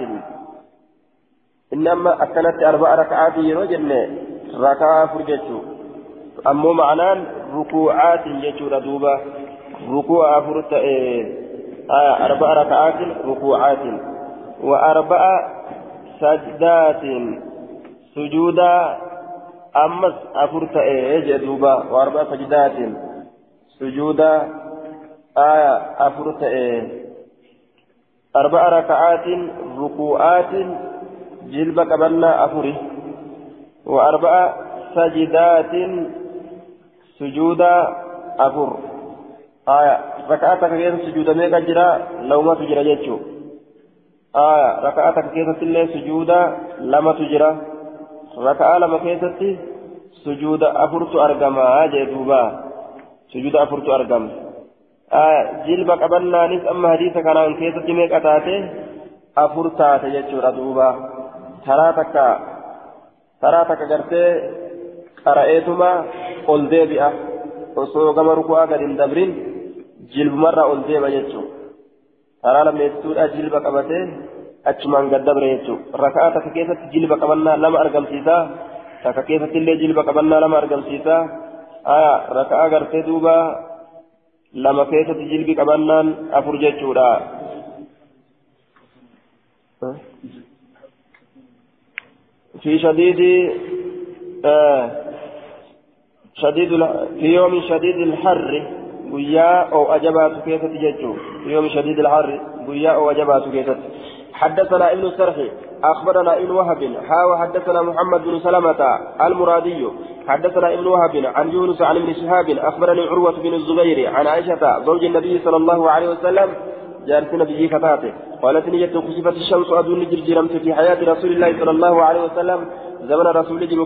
إنما أكلت أربع ركعات يرجل ركعة فرجته أمو معناه ركوعات يجور دوبا ركوع أفرت آه أربع ركعات ركوعات وأربع سجدات سجودا أمس أفرت إيه دوبا وأربع سجدات سجودا آية أفرت إيه أربع ركعات ركوعات جلب قبلنا أفره وأربع سجدات سجودا أفر. آية ركعتك كيف سجودا؟ ميقا جرا لو ما تجرى جيتشو. آية ركعتك كيف سجودا؟ لما تجرى ركعة لما كيف سجودا أفرت أرقما جيتوبا سجودا أفرت أرقم آية جلب قبلنا نس أما حديث كان كيف تميقا تاتي أفرتا تجيتشو ردوبا تراتك تراتك قرتي قرأيتما ol deebi'a. Osoo gama ruku'aa gad hin dabrin jilbumarraa ol deema jechuun karaa lammeessituudha jilba qabatee. Achumaan gad dabre jechuun raka'aa takka keessatti jilba qabannaa lama argamsiisaa takka keessatti illee jilba qabannaa lama argamsiisaa raka'aa gartee duuba lama keessatti jilbi qabannaan afur jechuudha. في شديد آه شديد في يوم شديد الحر بيا أو أجبات كيفة ججو في يوم شديد الحر بيا أو أجبات كيفة حدثنا ابن السرحي أخبرنا ابن وهب ها وحدثنا محمد بن سلمة المرادي حدثنا ابن وهب عن يونس عن ابن شهاب أخبرني عروة بن الزبير عن عائشة زوج النبي صلى الله عليه وسلم جارت نبي كتاته قالت نجت كسفت الشمس أدون جرجرمت في حياة رسول الله صلى الله عليه وسلم زمن رسول جل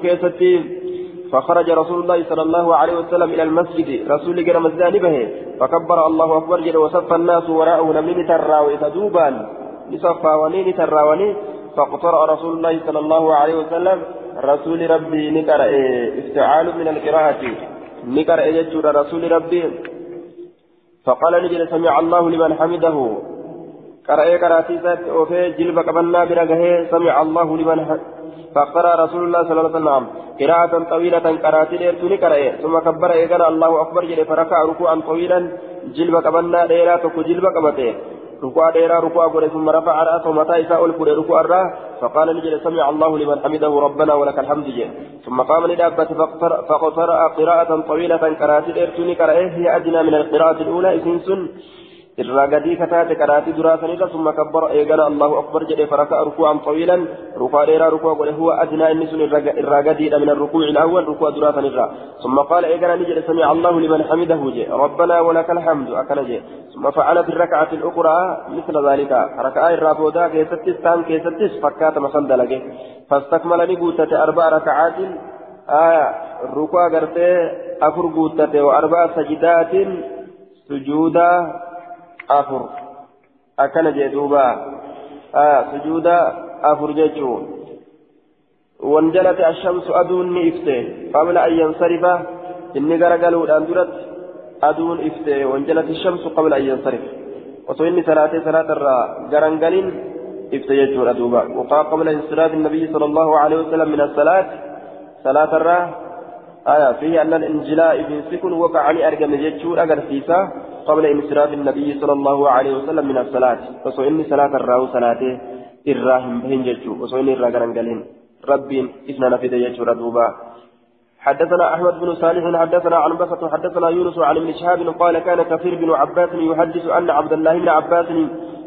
فخرج رسول الله صلى الله عليه وسلم إلى المسجد رسول جل مسجد به فكبر الله أكبر جل وصف الناس وراءه نمين تدوبا لصفا ونين تراوني فاقترأ رسول الله صلى الله عليه وسلم رسول ربي نقرأ استعال من القراءة. نقرأ يجور رسول ربي. فقال نجل سمع الله لمن حمده. قرأ قراتيسات وفي جلب قبلنا برقه سمع الله لمن حمده فقرأ رسول الله صلى الله عليه وسلم قراءة طويلة قرأت ليرتوني قرأ ثم كبر إيقنا الله أكبر جل فركع ركوعا طويلا جلب قبلنا ليلة جلب قبته ركوع ديرا ركوع قول ثم رفع رأسه متى إساء الكل ركوع الراه فقال نجل سمع الله لمن حمده ربنا ولك الحمد جل ثم قام لدابة فقرأ قراءة طويلة قرأت ليرتوني قرأ هي أدنى من القراءة الأولى إسنسن irraa gadii kataate qaraatii duraa sanirra summa kabbara eegala allahu akbar jedhe faraka'a ruku'an tawiilan ruku'a dheeraa ruku'a godhe huwa adnaa inni sun irraa gadiidha min arrukuuci ilawwal ruku'a duraa sanirra summa qaala eegala ni jedhe samica allahu liman xamidahu je rabbanaa walaka alhamdu akkana je summa facala fi rakacati اluqraa misla dhalika raka'aa irraa boodaa keessattis taan keessattis fakkaatama san dalage fastakmala ni guutate arba'a rakacaatin aya ruku'a gartee afur guutate wa arba'a sajidaatin jee duuba sujuuda afur jechuun wanjalate ashamsu aduun ni ifte qabla an yansarifa inni garagaluudhaan duratti aduun ifte wanjalate ashamsu qabla an yansarif osoo inni salaatee salaatarraa garangalin ifte jechuudha duuba waqaa qabla insiraafi النبي صلى الله عليه وسلم من الصلاة صلاة الراه آية فيه أن الانجلاء في سكن وقع علي أرقم جيتشور أجر فيسا قبل انصراف النبي صلى الله عليه وسلم من الصلاة. فسو إني صلاة الرأو صلاته إراهم بهن جيتشو وسو إني إرا قرنقلين رب إثنى نفذ يجور دوبا حدثنا أحمد بن صالح حدثنا عن بسط حدثنا يونس عن ابن شهاب قال كان كثير بن عباس يحدث أن عبد الله بن عباس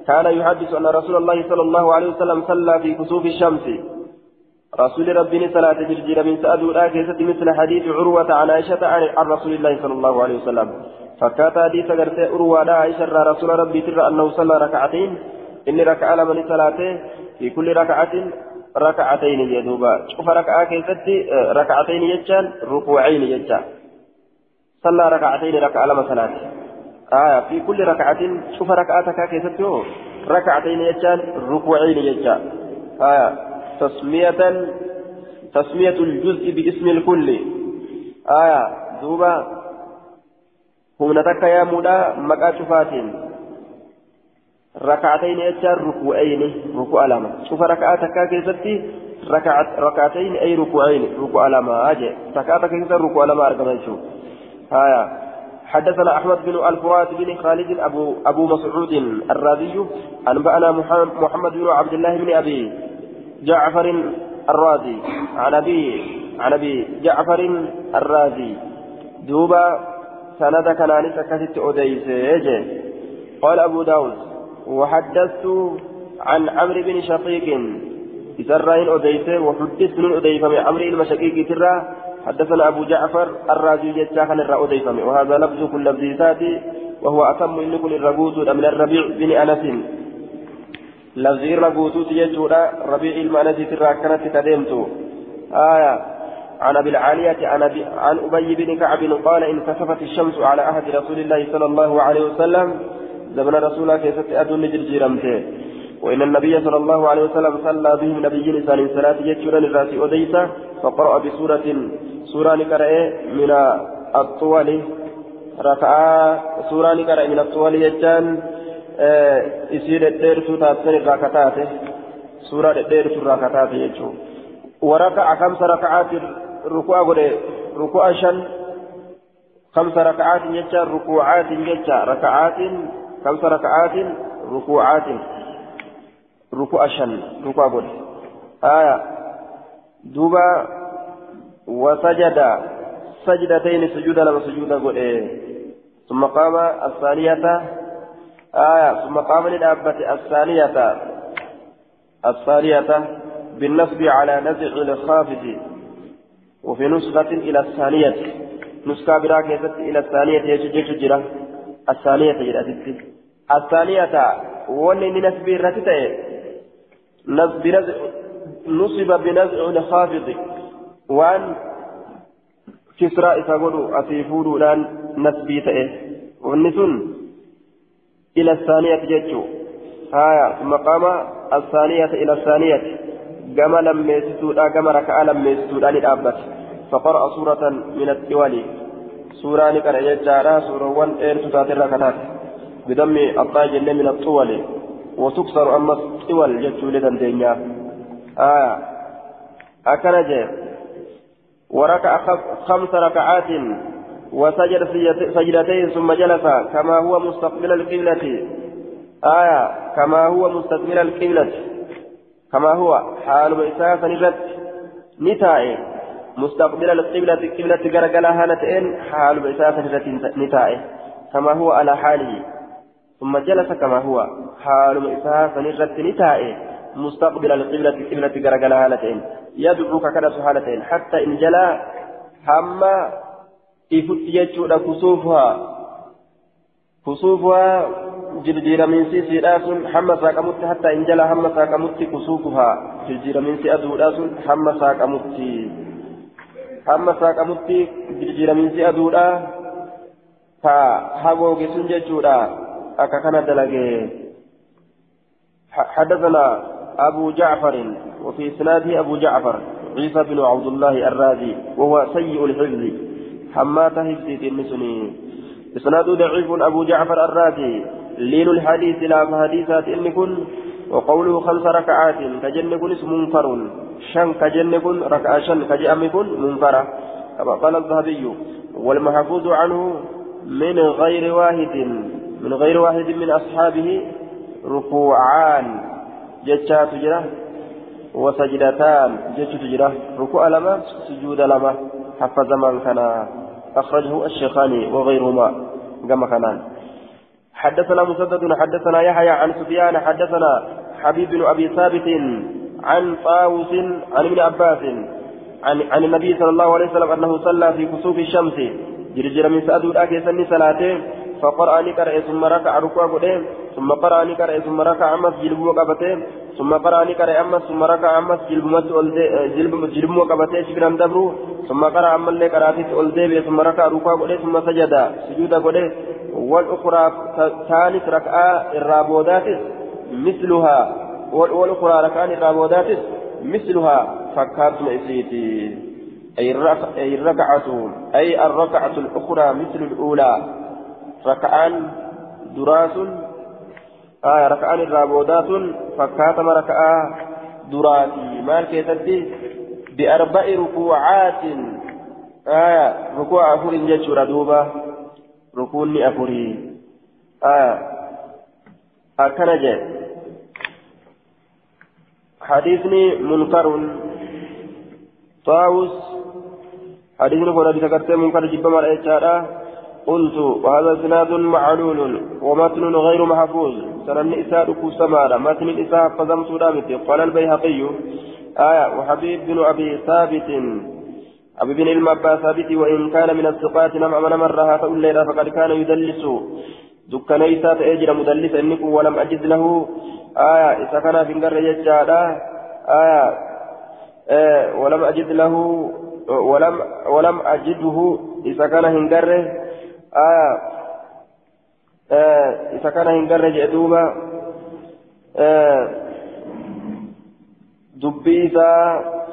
كان يحدث أن رسول الله صلى الله عليه وسلم صلى في كسوف الشمس. رسول ربي صلاة جرجير من سأدولا كيست مثل حديث عروة عن عائشة عن رسول الله صلى الله عليه وسلم. فكات حديث قرت عروة عائشة رسول ربي ترى أنه صلى ركعتين إني ركع لمن صلاته في كل ركعة ركعتين يدوبا شوف ركعة كيست ركعتين يجان ركوعين يجان صلى ركعتين ركع لما صلاته آية في كل ركعة شوف ركعتك كيست ركعتين يجان ركوعين يجان آية تسمية تسمية الجزء باسم الكل آية دوبا همنتك يا مولا مكا شفاتين ركعتين يجار ركوعين ركوع لما شوف ركعتك كيفتي ركعت ركعتين أي ركوعين ركوع لما أجي ركعتك كيفتي ركوع لما أرقم شوف آية حدثنا أحمد بن الفرات بن خالد أبو أبو مسعود الرازي أنبأنا محمد بن عبد الله بن أبي جعفر الرازي عن أبي عن أبي جعفر الرازي دوبا سند كان كتت أديس. قال أبو داود وحدثت عن عمرو بن شقيق. إسرائيل أديس وحدثت من أديف من عمرو المشقيق ترى حدثنا أبو جعفر الرازي جتا كان الرأوديف وهذا لفظ كل لفظ وهو أتم من كل الربوت من الربيع بن أنس. لفظي ربوتوت يجودا ربيع المعنى ترى كانت تدمتو آية. عن أبي العالية عن, أبي بن كعب قال انكسفت الشمس على عهد رسول الله صلى الله عليه وسلم زمن رسول كيست أدن جرجيرمته. وإن النبي صلى الله عليه وسلم صلى بهم نبي لسان صلاة يجورا الراس أديسة فقرأ بسورة سورة نقرأ من الطول. ركعة سورة نقرأ من الطول يجان dhedheertuu taasisan irraa kataate suuraa dhedheertuu irraa kataate jechuun waraka'a kamsa raka'aati ruku'a godhe ruku'a shan kamsa raka'aatiin jecha ruku'aatiin jecha raka'aatiin kamsa raka'aatiin ruku'aatiin ruku'a shan ruku'a godhe haya duuba وسجد سجدتين سجودا لما سجودا قل ثم قام الثانية آية ثم قام للأبة الثانية الثانية بالنصب على نزع الخافض وفي نسخة إلى الثانية. نسخة براكزة إلى الثانية يجي جرا. الثانية جرا الثانية وني نسب الرتتة نصب بنزع الخافض. وأن كسرى إذا قولوا أتيفوروا لأن نسبي تأه والنسون إلى الثانية جتشو هايا. ثم قام الثانية إلى الثانية. كما لم يستودا كما ركع لم يستودا للأبت فقرأ سورة من الدول سورة نقرأ يجارا سورة وان إير تتاتر ركعات بدم الطاج من الطول وتكسر أما الطول جتشو لدن دنيا آية أكنجي وركع خمس ركعات وسجد سجدتين ثم جلس كما هو مستقبل القبلة آية كما هو مستقبل القبلة كما هو حال إساسا نجت نتائي مستقبل القبلة قبلة قرقلا هالتين حال إساسا نجت نتائي كما هو على حاله. ثم جلس كما هو حال إساسا نجت نتائي مستقبل القبلة قبلة قرقلا هالتين يدعوك كذا حالتين حتى إن جلا هم ifutti jechuudha kusuufuhaa kusuufuhaa jirjiiramiinsiisiidhaa sun hamma saaqamutti hatta in jala hamma saaqamutti kusuufuhaa jirjiiramiinsi aduudhaa sun hamma saaqamutti hamma saaqamutti jirjiiramiinsi aduudhaa ka hagooge sun jechuudha akka kana dalagee حدثنا أبو جعفر وفي إسناده أبو جعفر عيسى بن عبد الله الرازي وهو سيء الحفظ حماته هبسيت النسني إسناد ضعيف أبو جعفر الرازي لين الحديث لا فحديثات إن كن وقوله خمس ركعات كجن كن منكر شن كجن كن ركعة شن كجأم كن منكرة كما قال الذهبي والمحفوظ عنه من غير واحد من غير واحد من أصحابه ركوعان. جتشات جرا وسجدتان. جيش تجرى ركوع لما سجود لما. حفظ من كان أخرجه الشيخاني وغيرهما. كما كان. حدثنا مسدد حدثنا يحيى عن سفيان حدثنا حبيب بن أبي ثابت عن طاووس عن ابن عباس عن, عن النبي صلى الله عليه وسلم أنه صلى في كسوف الشمس. جرجر من سأدو الآكي سني صلاته. فقرأ نكر ثم ركع ركوع ثم قرأ نكر ثم ركع أمس جلبه قبته. ثم قرأ نكر أمس ثم ركع أمس جلبه جلبه قبته شبرا دبرو. ثم قرأ أمس لك أولدي ثم ركع ركوع ثم سجد سجود قدام والأخرى ثالث ركعة الرابودات مثلها والأخرى ركعان الرابودات مثلها فكرت مئسيتي أي الركعة أي الركعة الأخرى مثل الأولى ركعان دراس آية ركعان الرابودات فكاتم ركعة دراتي مال كيتتي بأربع ركوعات آية ركوع أفور جيتشورا دوبا ركوني أفوري آية أكنجة حديثني منكر طاوس حديثني قد ذكرت منكر جبا مرأة قلت وهذا اسناد معلول ومتن غير محفوظ سنن إساء كوسمارا متن إساء فزم سودامت قال البيهقي آية وحبيب بن أبي ثابت أبي بن المبا ثابت وإن كان من الثقات نم أمن مرها فأولينا فقد كان يدلس. دكانيسا تأجر مدلس إنك ولم أجد له. آية إذا كان في القرية يجادا. آية آه ولم أجد له ولم ولم أجده. إذا كان هنجره آه آه إذا كان هنجر جدوبا آه دبي إذا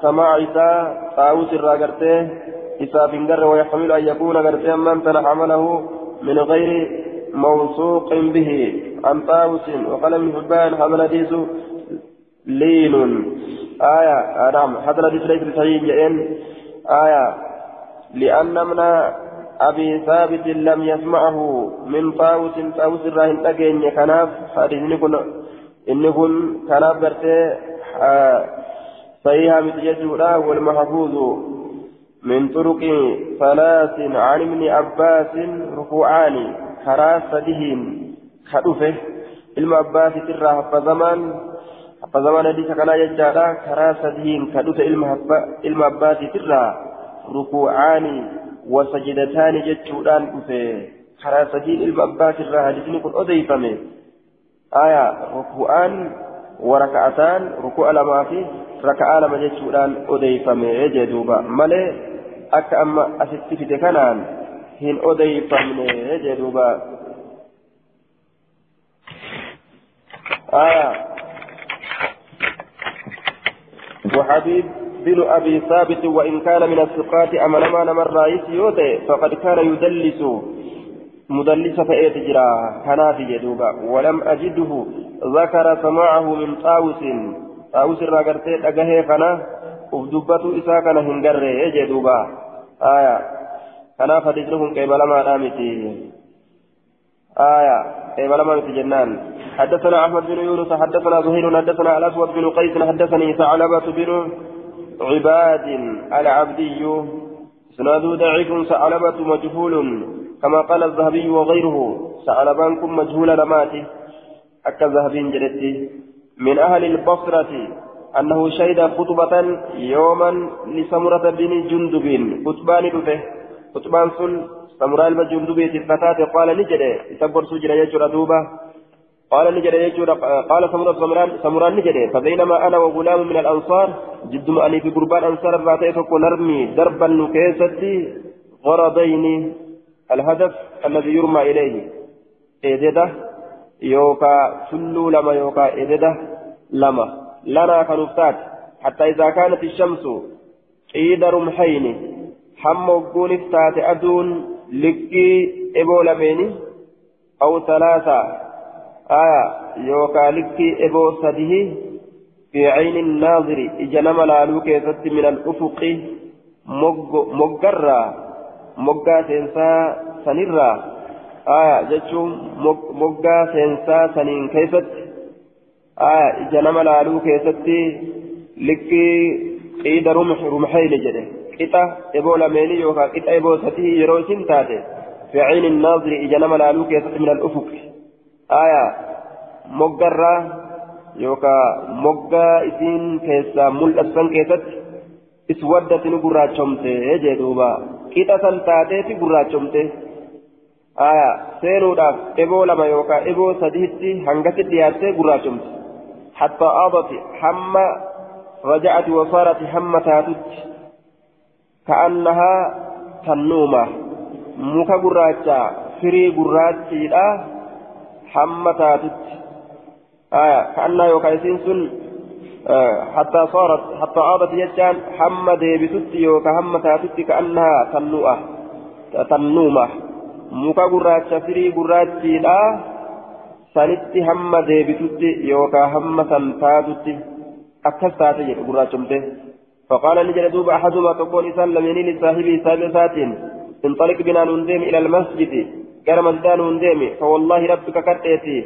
سماع إذا طاووس الراجرته إذا بنجر ويحمل أن يكون غرتين من تنح عمله من غير موثوق به. عن طاووس وقال ابن حبان هذا الحديث لين. آية آه نعم هذا الحديث ليس صحيح آية لأن من أبي ثابت لم يسمعه من طاووس. طاووس الراهن تجين كناف كن إن كن كناف برتي صحيح متجدودا والمحفوظ من طرق ثلاث عن ابن عباس ركوعان كراس دهين خدفه ilma abbaasi irraa haffa zamaan haffa zamaan hadiisa kanaa jechaadha karaa sadiin kadhufe ilma abbaasi irraa rukuucaanii وسجدتان جتشودان أفي خرا سجين البابات الراهدين كن أضيفمي آية ركوعان وركعتان ركوع لما في ركعة لما جتشودان أضيفمي جدوبا مالي أكا أما أستفيد كنان هن أضيفمي جدوبا آية وحبيب بن أبي ثابت وإن كان من الثقات أمن ما نمر رئيس يوتي فقد كان يدلس مدلس فأيت جرا هنافي جدوبا ولم أجده ذكر سماعه من طاوس طاوس الراقرتي أجهي خنا ودبته إسا كان هنجر جدوبا آية كنا فدجنهم كيف لما رامتي آية كيف لما جنان حدثنا أحمد بن يونس حدثنا زهير حدثنا الأسود بن قيس حدثني ثعلبة بن عباد العبدي سناد ضعيف ثعلبة مجهول كما قال الذهبي وغيره ثعلبانكم مجهول لماته أكا جلتي من أهل البصرة أنه شهد خطبة يوما لسمرة بن جندب خطبان دفه خطبان سن سمراء الجندب تفتات قال نجد يتبر سجن يجر دوبه قال نجد يجود قال سمران سمران سمران نجد فبينما أنا وغلام من الانصار جد اني في قربان انصار الراتي فكو نرمي دربا نكيستي غرضين الهدف الذي يرمى اليه ايدده يوكا سلو لما يوكا ايدده لما لنا كنفتات حتى اذا كانت الشمس قيد رمحين حم وقون افتات ادون لكي ابو أو ثلاثة آية يوكا لكي إبو سده في عين الناظر إجنم لالو كيست من الأفق مقرى مقا سينسا سنرى آية جتشو مقا سينسا سنين كيست آية إجنم لالو كيست لكي قيد رمح رمحين جده قطع إبو لميني يوكا قطع إبو ستيه يروسين تاتي في عين الناظر إجانا ملالوك يسط من الأفق آية مقرة يوكا مقا إسين كيسا ملأسان كيست اسودت نقرا شمته جدوبا قطع تاتي قرا شمته آية aya seenuudhaaf eboo lama yookaan eboo sadiitti hangatti dhiyaattee gurraachumti. Hatta aadati hamma raja'ati wasaarati hamma taatutti ka'annahaa tannuuma. Muka gurraachaa firii gurraachiidha hamma taatutti. Aya ka'annaa yookaan isiin sun hatta saarat hatta aadati jechaan hamma deebitutti yookaan hamma taatutti ka'annahaa tannuu'a tannuuma. Muka gurraacha firii gurraachiidha. Sanitti hamma deebitutti yookaan hamma san taatutti akkas taate jedhe gurraachumte فقال نجد دوب أحدهما تقول إسان لم ينيل صاحبي سابقات انطلق بنا نندم إلى المسجد قال مسجد نندم فوالله ربك كرتيتي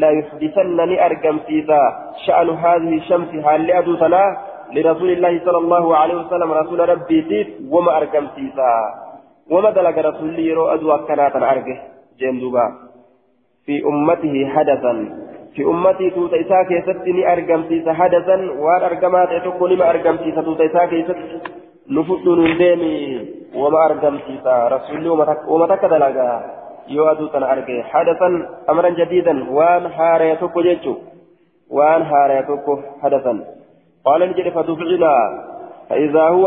لا يحدثنني أرقم سيدا شأن هذه الشمس هل لأدوتنا لرسول الله صلى الله عليه وسلم رسول ربي تيت وما أرقم سيدا وما دلق رسول يرو أدو أكناتا أرقه جندوبا في أمته حدثا. في أمتي توتا إسا كيستني أرقم سيدا حدثا. وان أرقمات يتقوني ما أرقم سيدا توتا إسا كيست نفت نندمي وما أرقم سيدا رسول وما yoo aduu tana arge hadasan amran jadiidan waan haaraya tokko jechu waan haaraya tokko hadasan qaala ni jedhe fadufcina فإذا هو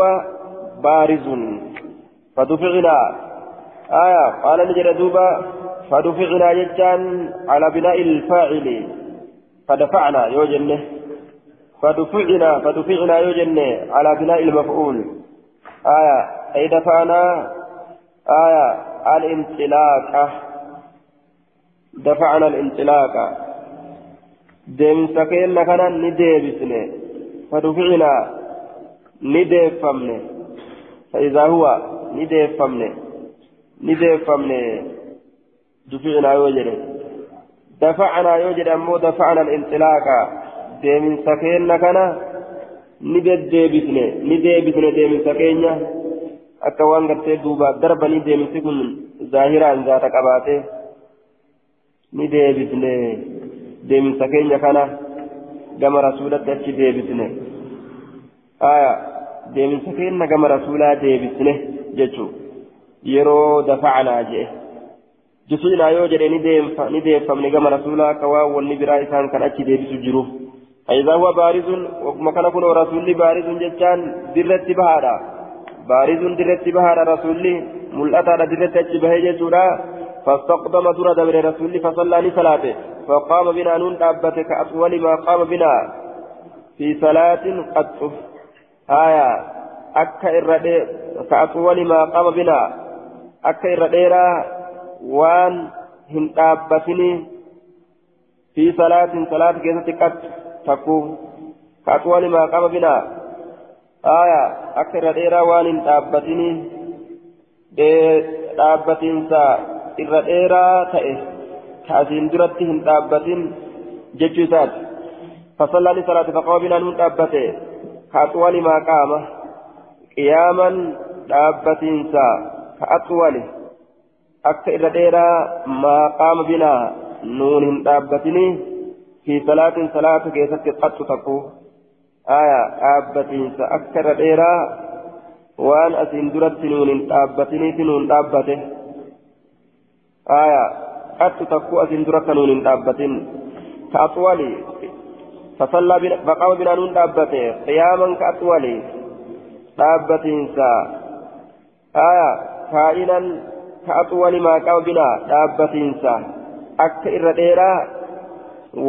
بارز. فدفعنا آية قال نجد دوبا فدفعنا جتان على بناء الفاعل. فدفعنا يوجن فدفعنا فدفعنا يوجن على بناء المفعول. آية أي دفعنا؟ آية الانطلاق. دفعنا الانطلاق. ديم سكين كان نديبسني فدفعنا نديفمني فإذا هو نديفمني نديفمني دفعنا يوجد دفعنا يوجد أمو دفعنا الانطلاق ديم سكين كان نديبسني نديبسني ديم سكين akka waan gartee duuba darbanii deemsi kun zaahiraan zaata qabaate ni deebisne deemsa keenya kana gama rasuulatti achi deebisne aya deemsa keenya gama rasuulaa deebisne dafacnaa jee. Jufinaa yoo jedhe ni deeffamne gama rasuulaa akka waan wanni biraa isaan kan achi deebisu jiruuf فإذا هو بارز وكما كان رسول بارز جتان درت بهذا بارز درت بهار رسولي ملأتا درت أجبه جسولا فاستقدم درة دبر رسولي فصلى لصلاته فقام بنا نون دابته كأطول ما قام بنا في صلاة قد آية أكا إرده كأطول ما قام بنا أكا إرديرا وان هن دابتني في صلاة صلاة كيسة قد تكو كأطول ما قام بنا aya akka irra dheeraa waan hin dhaabbatini dhaabbatiinsa irra dheeraa ta'e ka asiin duratti hin dhaabbatin jechuu isaati fasallaa ni salaate faqaama binaa nuun dhaabbate ka axwali maa qaama qiyaaman dhaabbatiinsa ka axwali akka irra dheeraa maa qaama binaa nuun hin dhaabbatini fi salaatin salaata keessatti qattu takkuu aya dhaabbatiinsa akka irra dheeraa waan asiin duratti nuun hin dhaabbatiniiti nuun dhaabbate aya qattu takkuu asiin dura akka nuun hin binaa dhaabbatiinsa akka irra dheeraa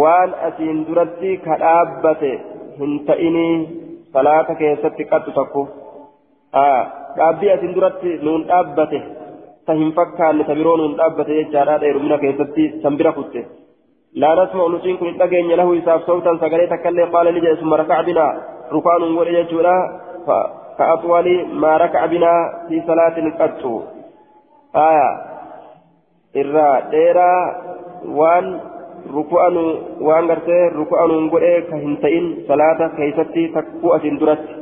waan asiin duratti ka dhaabbate hin ta'inii salaata keessatti qattu takku dhaabbii asin duratti nuun dhaabbate ta hin fakkaanne ta biroo nuun dhaabbate jechaadha dheerumina keessatti san bira kutte laa nasma'u nutiin kun hin dhageenye lahu isaaf sawtan sagalee takkallee qaala ni jedhe summa raka'a binaa rukaa fi salaatin qattu aya irraa dheeraa waan ruku'anu waan gartee ruku'anuun godhee ka hin ta'in salaata keeysatti takkuu asin duratti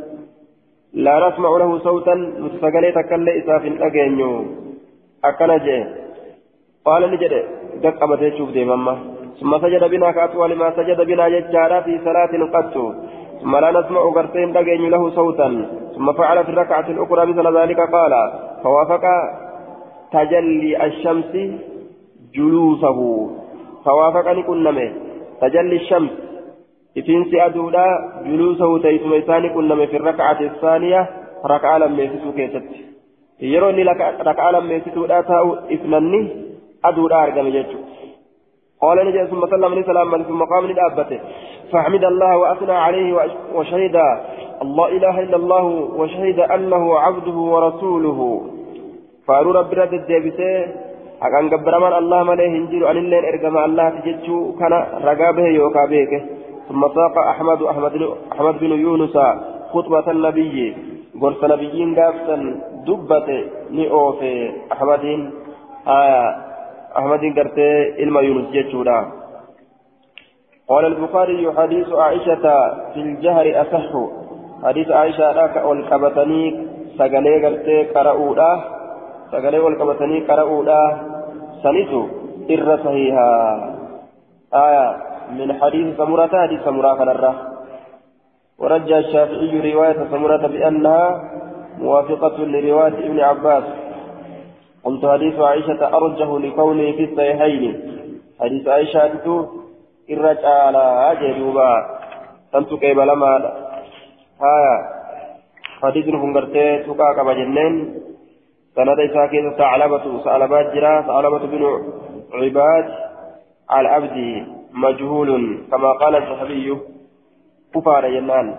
laa nasma'u lahu sawtan nuti sagalee takkallee isaaf hin dhageenyu akkana jee qaala ni jedhe gaqqabate jechuuf deemamma ثم سجد بنا كأطول ما سجد بنا ججارا في صلاة قط ثم لا نسمع غرتين دقين له صوتا ثم فعل في الركعة الأخرى مثل ذلك قال فوافق تجلي الشمس جلوسه. فوافقني كنمه. تجلي الشمس. إفنس أدولا جلوسه تيسم إساني كنمه في الركعة الثانية ركعة لم يسسو كيست. يروني ركعة لم يسسو لا تاو إفنني أدولا أرقم جيتشو قال نجي ثم سلم لي سلام ثم قام لدابته فحمد الله وأثنى عليه وشهد. الله إله إلا الله وشهد أنه عبده ورسوله. فأرو رب رد gabbaraman allah malee hin jiru anilleen ergama allahti jechuu kana ragaa bahe yookaa beeke ثم ساق أحمد أحمد بن يونس خطبة النبي. قرص نبيين قافتا دبت نئوف أحمد آية أحمد قرتي إلما يونس جتشورا قال البخاري حديث عائشة في الجهر أصح. حديث عائشة لك والكبتني سقلي قرتي قرؤولا سقلي والكبتني قرؤولا سنسو إر صحيحا. آية من حديث سمرة حديث سمرة كنرة. ورجى الشافعي رواية سمرة بأنها موافقة لرواية ابن عباس. قلت حديث عائشة أرجه لكونه في الصحيحين. حديث عائشة إرج على أجدوبا تنتو كيب لما آية حديث نفنقرتي تقاك بجنين سند إساء كيس ثعلبة جرا ثعلبة بن عباد العبد مجهول كما قال الذهبي كفار ينان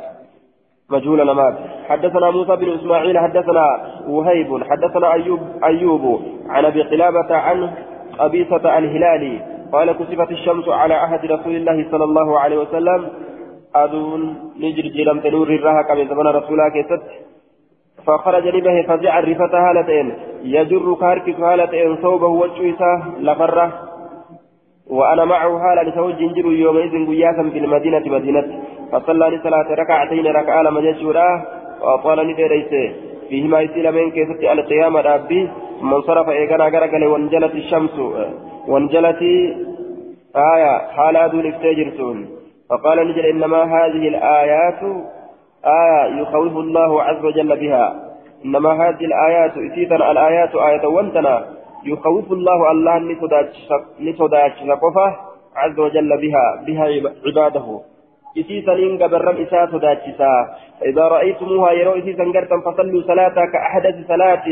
مجهول نمات حدثنا موسى بن اسماعيل حدثنا وهيب حدثنا ايوب ايوب عن ابي قلابة عن قبيصة الهلالي قال كسفت الشمس على عهد رسول الله صلى الله عليه وسلم أدون نجر جلم تنور الرهق من زمن رسولك كيست. فخرج لبه فزع الرفة هالتين يجر كاركس هالتين صوبه وجويسه لفرة. وأنا معه هالا لتوج جنجر يومئذ قياسا في المدينة مدينة. فصلى لصلاة ركعتين ركعة لما جشورا وأطال ندريس فيهما يسيل من كيسة القيامة ربي ثم انصرف إيقنا قرقل وانجلت الشمس. وانجلت آية حال دون افتجرتون فقال نجل إنما هذه الآيات آية يخوف الله عز وجل بها. إنما هذه الآيات إتيتنا الآيات آية وانتنا يخوف الله الله نصداش قفة عز وجل بها بها عباده. إتيتنين قبرم إساء صداتشسا إذا رأيتموها يرو إتيتن قرتم فصلوا صلاة كأحدث صلاة.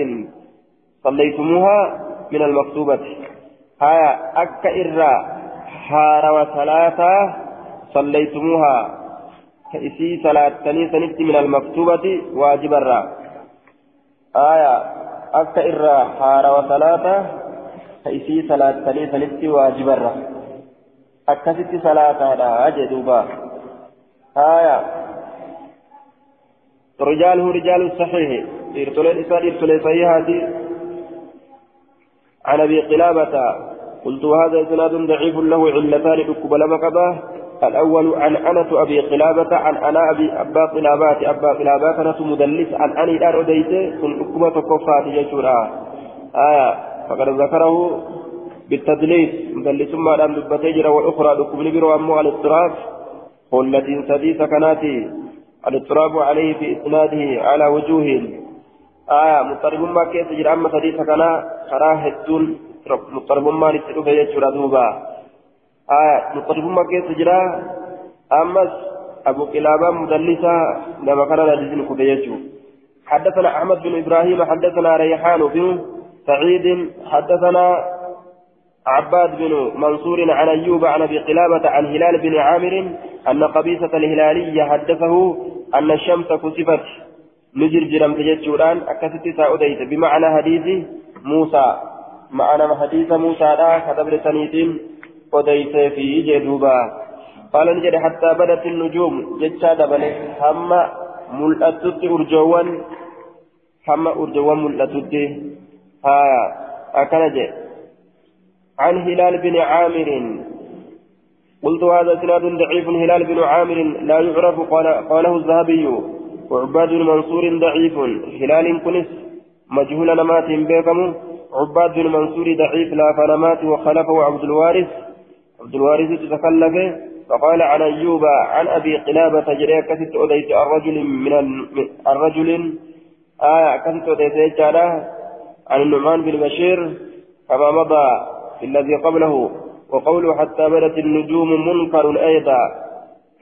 صليتموها من المكتوبة. ها أك إرى حار وصلاة صليتموها. كإسي صلاة سنت من المكتوبة واجب الرا. آية أكا إرى حار وصلاة كإسي صلاة سنت واجب الرا. أكا ست صلاة هذا أجدوبا آية رجاله رجال الصحيح. إرتلين إسان إرتلين صحيحاتي. عن أبي قلابة قلت هذا إسناد ضعيف له علتان أكبل مكباه الأول عن أنس أبي قلابة عن أنا أبي أبا قلابات أبا قلابات أنس مدلس عن أني الآن أديت كن أكمة كفات يجورا آية فقد ذكره بالتدليس. مدلس ما دام دبتجر والأخرى لكم نبر أمو الاضطراب والتي سديس كناتي. الاضطراب عليه في إسناده على وجوه. آية مضطرب ما كيس جرى أما سديس كنا كراه الدون. مضطرب ما نتلو في دوبا. آية مقرب ما كيس جرا أمس أبو قلابة مدلسة لما كان لدينا كبيجو حدثنا أحمد بن إبراهيم حدثنا ريحان بن سعيد حدثنا عباد بن منصور عن أيوب عن أبي قلابة عن هلال بن عامر أن قبيصة الهلالية حدثه أن الشمس كسفت. نجر جرم تجتشوران أكست سأوديت. بمعنى حديث موسى. معنى حديث موسى. لا كتب لسنيتين. وديت في جدوبا قال نجد حتى بدت النجوم جتشا دبله هم ملأتت أرجوان هم أرجوان ملأتت ها أكنج عن هلال بن عامر قلت هذا إسناد ضعيف هلال بن عامر لا يعرف قال قاله الذهبي وعباد بن منصور ضعيف هلال كنس مجهول نمات بكم عباد بن منصور ضعيف لا فنمات وخلفه عبد الوارث عبد الوارث تتكلف فقال عن أيوب عن أبي قلابة جريا كثت أديت الرجل من الرجل آية كثت أديت عن النعمان بن بشير كما مضى في الذي قبله وقوله حتى بدت النجوم منكر أيضا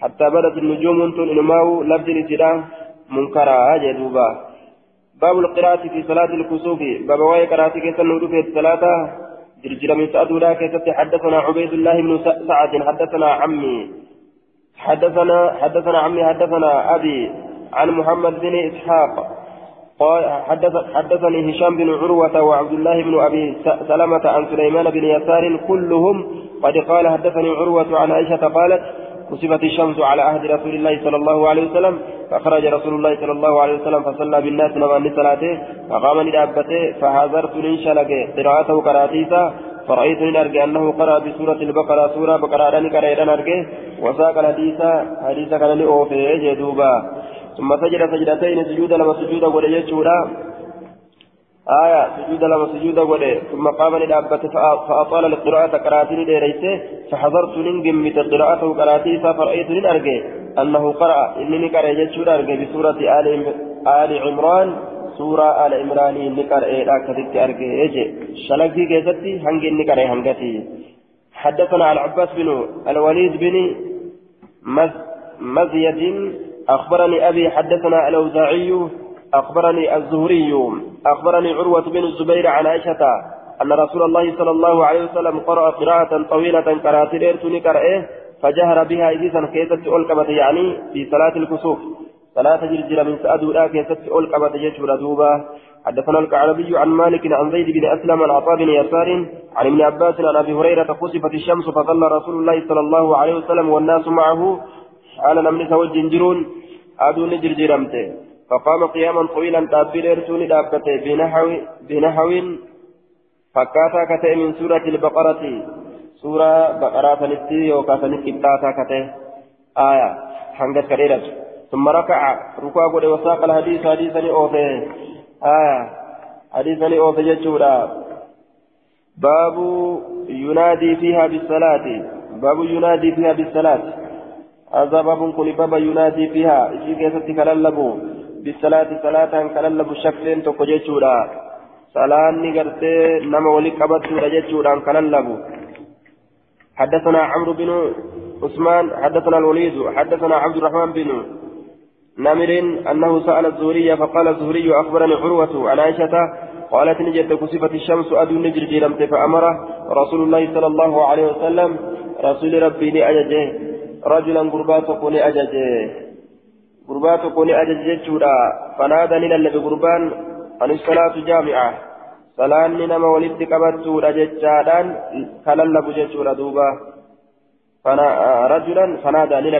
حتى بدت النجوم تنماو لفظ الاتلاف منكرا جدوبا باب القراءة في صلاة الكسوف باب واي قراءة كيف النور في الصلاة جرجر من سأدولا كيف حدثنا عبيد الله بن سعد. حدثنا عمي. حدثنا حدثنا عمي. حدثنا أبي عن محمد بن إسحاق. حدث حدثني هشام بن عروة وعبد الله بن أبي سلمة عن سليمان بن يسار. كلهم قد قال حدثني عروة عن عائشة قالت كسفت الشمس على عهد رسول الله صلى الله عليه وسلم فخرج رسول الله صلى الله عليه وسلم فصلى بالناس نمان صلاته فقام لدابته فحذرت لنشلك قراءته قراتيسا فرأيت من أرجع أنه قرأ بسورة البقرة سورة بقرة أن قرأ أرجع وساق الحديث حديث كان لأوفي جدوبا ثم سجد سجدتين سجود لما سجود وليجورا آية سجود لما سجود ولي ثم قام لدابته فأطال القراءة قراتين ديريته فحضرت ننجم من قراءته قراتيسا فرأيت من أرجع أنه قرأ إنني قرأ يجورا أرجع بسورة آل آل عمران سورة آل عمران نقر إيه كتبت أرجع يجي شلق في كيستي هنجي نقر هنجتي. حدثنا العباس بن الوليد بن مز مزيد أخبرني أبي حدثنا الأوزاعي أخبرني الزهري أخبرني عروة بن الزبير عن عائشة أن رسول الله صلى الله عليه وسلم قرأ قراءة طويلة كراتير تنكر فجهر بها إذا كيست ألقبت يعني في صلاة الكسوف. صلاة جرجر من سأدولا كيست ألقبت يجبر دوبا. حدثنا الكعربي عن مالك عن زيد بن أسلم عن عطاء بن يسار عن ابن عباس عن أبي هريرة خسفت الشمس فظل رسول الله صلى الله عليه وسلم والناس معه. حال نمني سوى جنجرون أدوني جرجرمته. فقام قياما طويلا تابيل رسول دابته بنحو بنحو فكاتا كتئ من سورة البقرة. سورة بقرة نتي وكاسني كتاتا كتئ. آية. حنجت كريرة ثم ركع. ركوع قد وساق الحديث. حديثا أوفي. آية. حديثا أوفي جتشورا باب ينادي فيها بالصلاة. باب ينادي فيها بالصلاة. هذا باب كل باب ينادي فيها. إشي كيست كللبو بالصلاة صلاة كللبو شكل تقجيشورا صلاة نقرتي نما ولي قبضتورا جيشورا كللبو حدثنا عمرو بن عثمان حدثنا الوليد حدثنا عبد الرحمن بن نمر أنه سأل الزهري فقال الزهري أخبرني عروة عن عائشة قالت نجد كسفت الشمس أدو نجر جيرمت فأمره رسول الله صلى الله عليه وسلم رسول ربي لأججه رجلا قربات كوني أججه قربات كوني أججه جورا فنادى لنا قربان أن الصلاة جامعة صلاة نما ولدت قبضت رججادان كللب جورا دوبا فنا رجلا فنادى لنا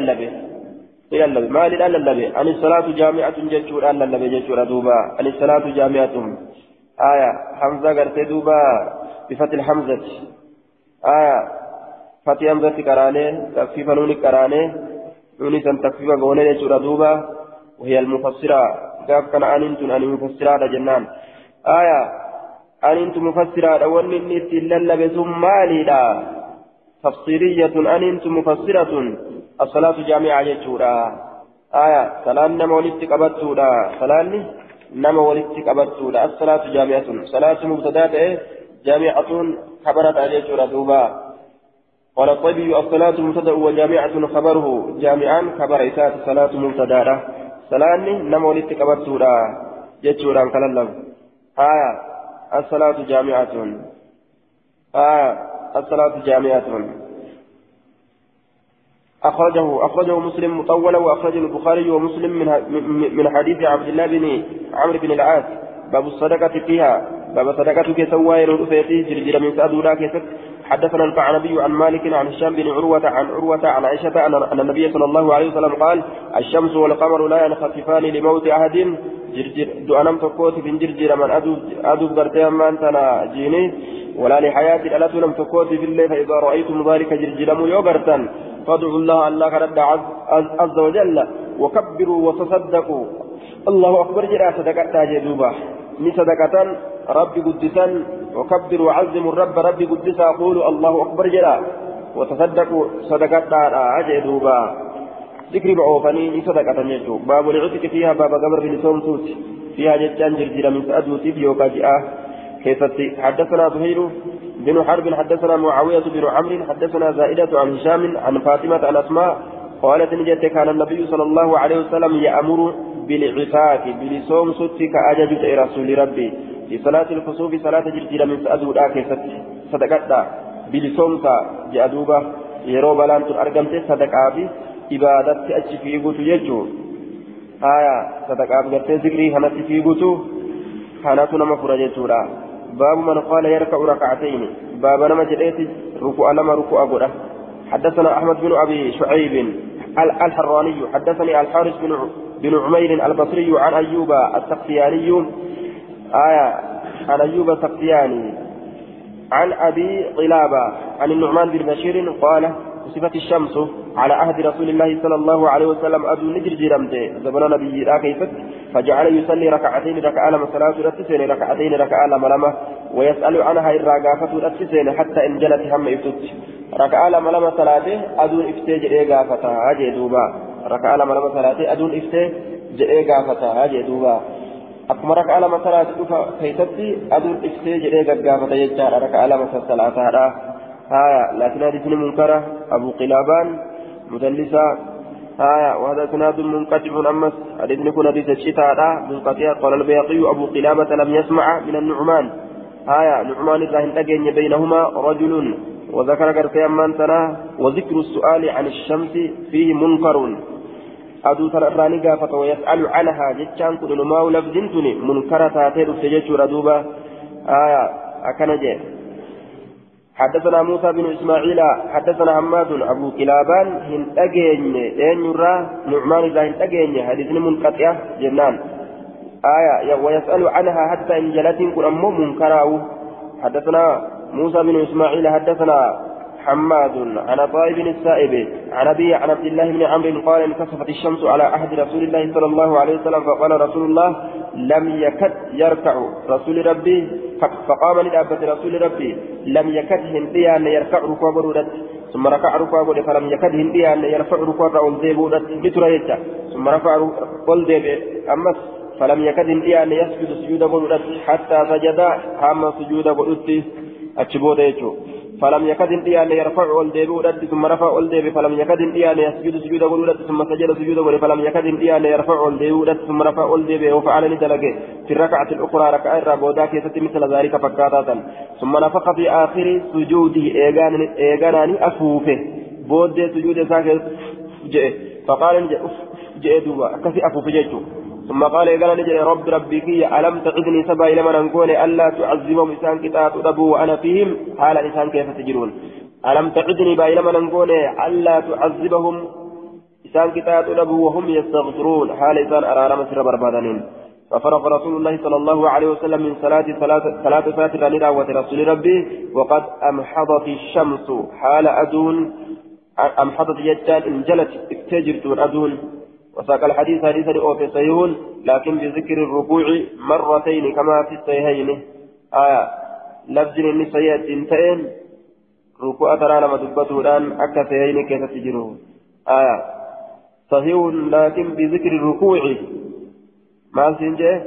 إلى اللبي ما إلى اللبي أن الصلاة جامعة جتشور أن اللبي جتشور دوبا أن الصلاة جامعة آية حمزة قرت دوبا بفتح الحمزة آية فتح حمزة كراني تخفيف نون كراني نون سن تخفيف قولي جتشور دوبا وهي المفسرة قاف كان أن أنتم أن مفسرة جنان آية أن أنتم مفسرة وأن اللبي ثم مالي تفصيلية أن أنتم مفسرة الصلاة جامعة جتورا آية صلاة نما ولدت قبضتورا صلاة نما ولدت قبضتورا الصلاة جامعة صلاة مبتدات جامعة خبرت جتورا دوبا قال الطبي الصلاة مبتدأ وجامعة خبره. جامعا خبر إسات صلاة مبتدأ صلاة نما ولدت قبضتورا جتورا كلام آية الصلاة جامعة. آية الصلاة جامعة. أخرجه أخرجه مسلم مطولا وأخرجه البخاري ومسلم من من حديث عبد الله بن عمرو بن العاص. باب الصدقة فيها. باب صدقة كسوى رؤيتي جرجر من كسك حدثنا القعنبي عن مالك عن هشام بن عروة عن عروة عن عائشة أن النبي صلى الله عليه وسلم قال الشمس والقمر لا ينخسفان لموت أحد. جرجر دعانم تقوت في جرجر من أدوب برتيا من تنا جيني ولا لحياة لم تقوت في الليل فإذا رأيتم ذلك جرجرم يوغرتا فادعوا الله الله كرد عز وجل وكبروا وتصدقوا. الله أكبر جرى صدقة جدوبة ni sadaqatan rabbi guddisan وكبروا وعظموا الرب ربي قدسا قولوا الله أكبر جلا وتصدقوا صدقات أجي دوبا. ذكر بعوفني صدقة يجو باب العتق فيها باب قبر بن سومسوت فيها جتان جرجر من سأدوتي في وكاجئة كيف حدثنا زهير بن حرب حدثنا معاوية بن عمرو حدثنا زائدة عن هشام عن فاطمة عن أسماء. قالت نجت كان النبي صلى الله عليه وسلم يأمر بالعفاف بلسوم ستك أججت رسول ربي. في صلاة الكسوف صلاة جرجيرة من سأدو الآكي صدقات بلسوم جأدوبة balaan tun argamte sadaqaa fi ibaadatti achi fiigutu jechuun haya sadaqaaf gartee zikrii kanatti fiigutu kanatu nama fura jechuudha baabu man qaala yarka'u raka'atayni baaba nama jedheeti ruku'a lama ruku'a godha حدثنا أحمد بن أبي شعيب الحراني حدثني الحارث بن عمير البصري عن أيوب السقسياني آية عن أيوب السقسياني عن أبي قلابة عن النعمان بن بشير قال صفة الشمس على عهد رسول الله صلى الله عليه وسلم أبو نجر جرمته زمن نبي لا كيفت فجعل يصلي ركعتين ركعة لما صلاة رتسين ركعتين ركعة لما لما ويسأل عنها الرقافة رتسين حتى إن جلت هم يفتت. ركعة لما لما صلاته أدون إفتاج إيقافتها أجي دوبا. ركعة لما لما صلاته أدون إفتاج إيقافتها أجي دوبا. Akkuma raka alama salaati dhufa keessatti aduun ibsee jedhee gaggaafata jechaadha raka alama sassalaataadha haya laakin hadisni munkara abu qilaabaan mudallisa haya وهذا سناد منقطع أمس حديثني كن حديث الشتاء منقطع قال البيقي أبو قلابة لم يسمع من النعمان هايا نعمان الراهن تجين بينهما رجل وذكر كرتي أمان وذكر السؤال عن الشمس فيه منكر aduu tana irraa ni gaafata wayas'alu canhaa jechaan kun inumaa lafdin tuni munkara taatee dhufte jechuudha duuba. Aya akkana jee. حدثنا موسى بن اسماعيل حدثنا حماد ابو كلابان هن اجين اين يرى نعمان اذا هن اجين حديث منقطع جنان آية ويسأل عنها حتى إن جلت كن أمه منكراه حدثنا موسى بن إسماعيل حدثنا حماد. عن طائب السائب عن أبي عن عبد الله بن عمرو قال انكسفت الشمس على عهد رسول الله صلى الله عليه وسلم فقال رسول الله لم يكد يركع رسول ربي فقام لدابة رسول ربي. لم يكد هنديا أن يركع ركوع برودت ثم ركع ركوع فلم يكد هنديا أن يرفع ركوع رؤول بودت بتريتا ثم رفع قل أمس فلم يكد هنديا أن يسجد سجود برودت حتى سجد حام سجود برودت يجو. فلم يكد إيان يرفع والديب ثم رفع والديب فلم يكد إيان يسجد سجود ولد ثم سجد سجود ولد فلم يكد إيان يرفع والديب ثم رفع والديب وفعل ندلق في الركعة الأخرى ركعة رابودا كيست مثل ذلك فكاتا ثم نفخ في آخر سجوده إيغان إيغانان أفوفه. بود سجود ساكت جئ. فقال جئ دوبا. كفي أفوف جيتو ثم قال قال نجري رب ربي كي ألم تعدني سبا إلى من أنكون ألا تعذبهم إسان كتاب أدبوا وأنا فيهم؟ حال إسان كيف تجرون؟ ألم تعدني با إلى من أنكون ألا تعذبهم إسان كتاب أدبوا وهم يستغفرون؟ حال إسان أرار مسر بربادانين. ففرغ رسول الله صلى الله عليه وسلم من صلاة ثلاث ساتر لدعوة رسول ربي وقد أمحضت الشمس. حال أدون أمحضت يجان انجلت اكتجرت أدون. وساق الحديث حديث في صحيح لكن بذكر الركوع مرتين كما في الصحيحين. آية لفظ النساء تنتين ركوع ترى لما دبته الآن أكا صحيحين كيف تجره آية صحيح لكن بذكر الركوع. ما سنجه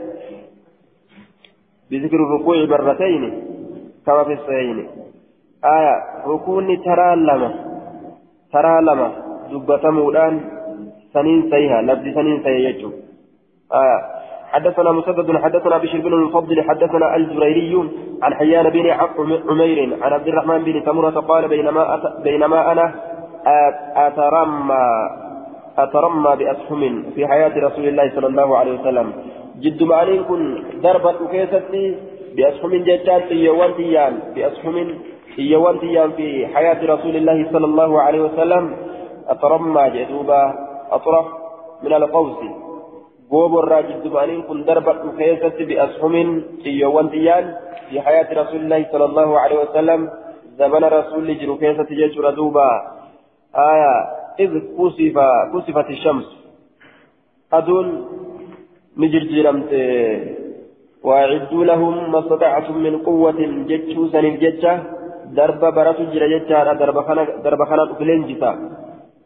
بذكر الركوع مرتين كما في الصحيحين. آية ركوع ترى لما ترى لما دبته الآن سنين سيها لفظ سنين سيها آه حدثنا مسدد حدثنا بشر بن المفضل حدثنا الزريري عن حيان بن عمير عن عبد الرحمن بن تمرة قال بينما أت... بينما أنا أترمى أترمى بأسهم في حياة رسول الله صلى الله عليه وسلم. جد مالين كن ضربة كيستي بأسهم جتان تيوان تيان بأسهم تيوان تيان في حياة رسول الله صلى الله عليه وسلم. أترمى جدوبا. أطرف من القوس. قوب الراجل دبانين كن دربة كيسة بأسهم تيوان تيان في حياة رسول الله صلى الله عليه وسلم. زمن رسول جرو كيسة جيش ردوبا. آية إذ كسف كسفت الشمس. أدون نجرجرمت وأعدوا لهم ما استطعتم من قوة جتشو سنين جتشا درب برات جرى جتشا درب خنا درب خنا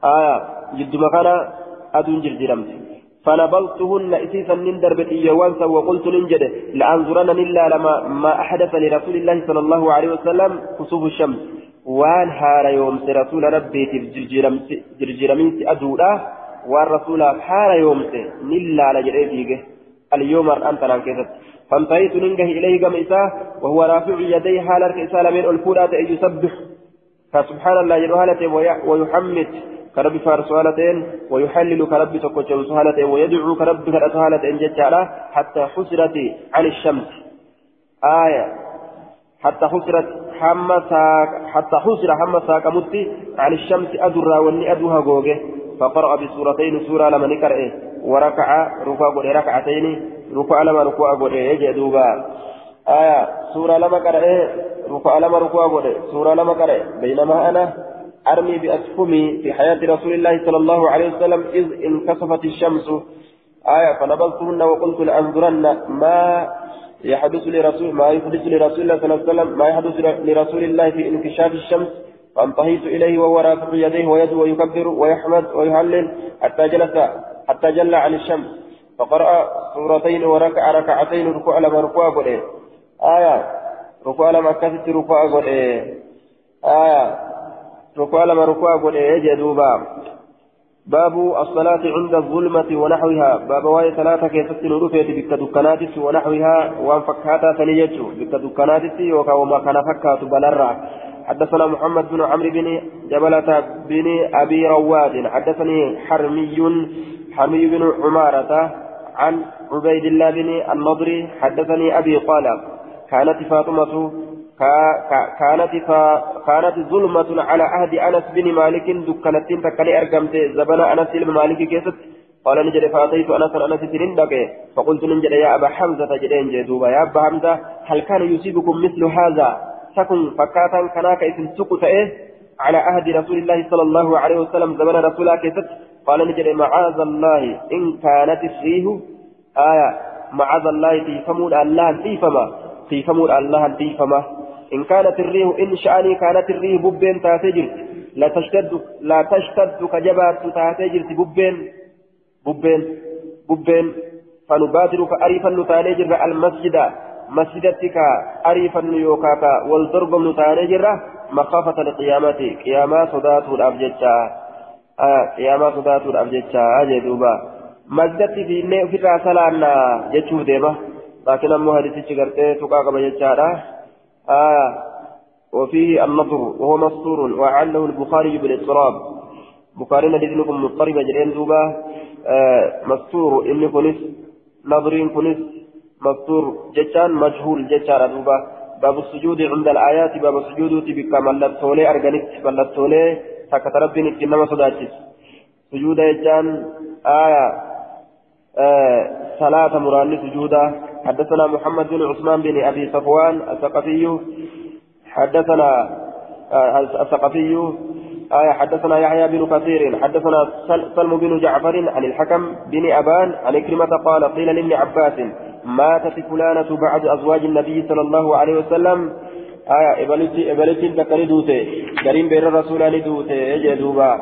آية جد مكانا أدون جرجرمت فنبلتهن إسيسا من دربة إيوانسا وقلت ننجد لأنظرن إلا لما ما أحدث لرسول الله صلى الله عليه وسلم كسوف الشمس. وان هار يوم رسول ربي جرجرمت أدولا وان رسول هار يوم نلا لجريتيك اليوم أنت نانكست فانتهيت ننجه إليه قم وهو رافع يديه حال الكسال من الفولات أن يسبح. فسبحان الله جل ويحمد كرب فارس هالتين ويحلل كرب تقوش هالتين ويدعو كرب كرس هالتين جتالا حتى حسرت عن الشمس. آية. حتى حسرت حمى حتى حسر حمى ساكمتي عن الشمس أدرى واني أدوها جوجه فقرأ بسورتين سورة لما نكره وركع ركوع قد ركعتين ركوع لما ركوع قد يجدوبا آية. سورة لما قرأ ركوع لما ركوع قد سورة لما قرأ بينما أنا أرمي بأسفمي في حياة رسول الله صلى الله عليه وسلم إذ انكسفت الشمس. آية فنبذتهن وقلت لأنظرن ما يحدث لرسول ما يحدث لرسول الله صلى الله عليه وسلم ما يحدث لرسول الله في انكشاف الشمس. فانتهيت إليه وهو رافع يديه ويدعو ويكبر ويحمد ويهلل حتى جلس حتى جل عن الشمس. فقرأ سورتين وركع ركعتين ركوع لما ركوع قل آية ركوع لما كثت ركوع قل آية ركوع لما ركوع قل جدوبا باب. الصلاة عند الظلمة ونحوها. باب واي ثلاثة كيست نرفيت بك دكاناتس ونحوها. وانفكاتا ثنيجو بك دكاناتس وما كان فكات بلرا. حدثنا محمد بن عمرو بن جبلة بن أبي رواد. حدثني حرمي حرمي بن عمارة عن عبيد الله بن النضر. حدثني أبي قال كانت فاطمة كانت كانت ظلمة على عهد أنس بن مالك دكانت تكلي أرقمت زبن أنس بن مالك كيست. قال نجد فأتيت أنس أنس ترندك فقلت نجد يا أبا حمزة جدين جدوبا يا أبا حمزة هل كان يصيبكم مثل هذا؟ تكن فكاتا كناك اسم سكت إيه؟ على عهد رسول الله صلى الله عليه وسلم زمن رسول الله قال نجري معاذ الله إن كانت الريح آية معاذ الله تيفمون الله تيفما تيفمون الله تيفما إن كانت الريح إن شأني كانت الريح ببين تاتجر لا تشتد لا تشتد كجبات تاتجر ببين ببين ببين. فنبادر كأريفا نتانجر المسجد مسجدتك أريفا يوكاكا والضرب نتاني جرة مخافة القيامة قيامة صدات الأبجدة آه قيامة صدات الأبجدة أجدوبا مسجدتي في النئ في راسلانا جتشو ديما لكن أمو هديتي شكرتي تقاقب جتشارا آه وفيه النظر وهو مستور وعله البخاري بالاضطراب بخاري ندينكم مضطربة جرين دوبا آه مستور إني كنس نظرين كنس مستور جتان مجهول جتان دوبا باب السجود عند الآيات باب السجود تبكى ملتولي أرغنت ملتولي تكت ربي إنما صداتس. سجود جتان آية آه صلاة مراني سجودا حدثنا محمد بن عثمان بن أبي صفوان الثقفي حدثنا آه الثقفي آية حدثنا يحيى بن كثير حدثنا سلم بن جعفر عن الحكم بن أبان عن كلمة قال قيل لابن عباس ماتت فلانة بعد أزواج النبي صلى الله عليه وسلم. آية إبلتي إبلتي تكري دوتي قريم بين الرسول دوتي يجي دوبا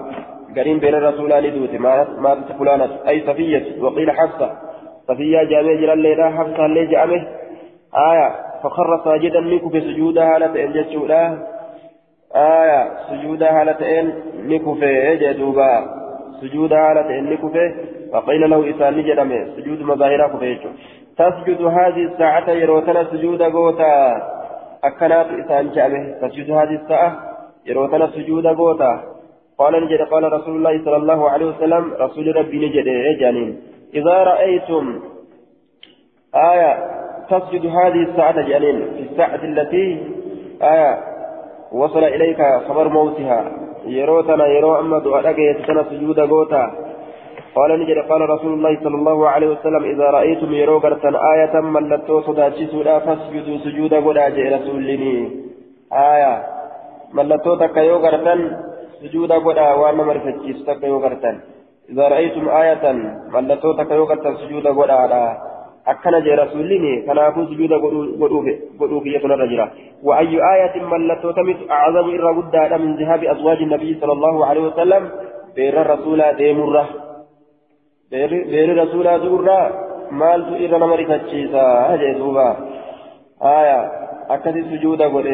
قريم بين الرسول دوتي ماتت فلانة أي صفية وقيل حفصة. صفية جامع جلال ليلة حفصة اللي جامع. آية فخر ساجدا منك في سجودها لتأنجت آية سجودها لتأن نكفي يجي دوبا سجودها لتأن نكفي فقيل له إسان نجدمه سجود مظاهرة كفيته تسجد هذه الساعة يروتنا سجود غوتا أكنات إسان جامه تسجد هذه الساعة يروتنا سجود غوتا قال نجد قال رسول الله صلى الله عليه وسلم رسول ربي نجد يا جانين. إذا رأيتم آية تسجد هذه الساعة جانين في الساعة التي آية وصل إليك خبر موتها. يروتنا يرو أما دعاء يتسنى سجود غوتا قال نجد قال رسول الله صلى الله عليه وسلم إذا رأيتم يرو قرتن آية ملتو صداتي سودا فاسجدوا سجودا قد أجي رسولني آية ملتو تكا يو قرتن سجود قدا وأنا مرفتشيس تكا يوغرتن إذا رأيتم آية ملتو يوغرتن سجود قدا akkana jee rasuulli kanaafuu sujuuda godhuuf yetunarra jira وأي آية ملتو تمت أعظم إرى قد من ذهاب أزواج النبي صلى الله عليه وسلم. بير الرسول ديمرة بير الرسول دورة مالت إرى نمرك الشيسا هجي دوبا. آية. أكثر سجود قد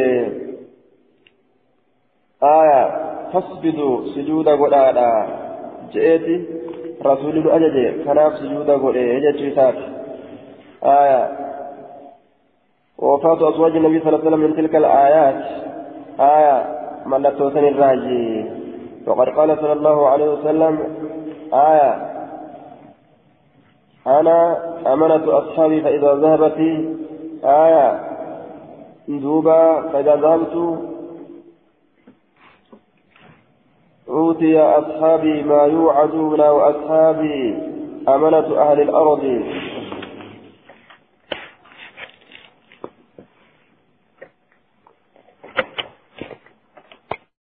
آية. فاسجدوا سجود قد جئتي رسول الأجج كناف سجود قد هجي آية وفاة أزواج النبي صلى الله عليه وسلم من تلك الآيات آية ملت وثني الراجي وقد قال صلى الله عليه وسلم آية أنا أمنة أصحابي فإذا ذهبت آية ذوبا فإذا ذهبت أوتي أصحابي ما يوعدون وأصحابي أمنة أهل الأرض.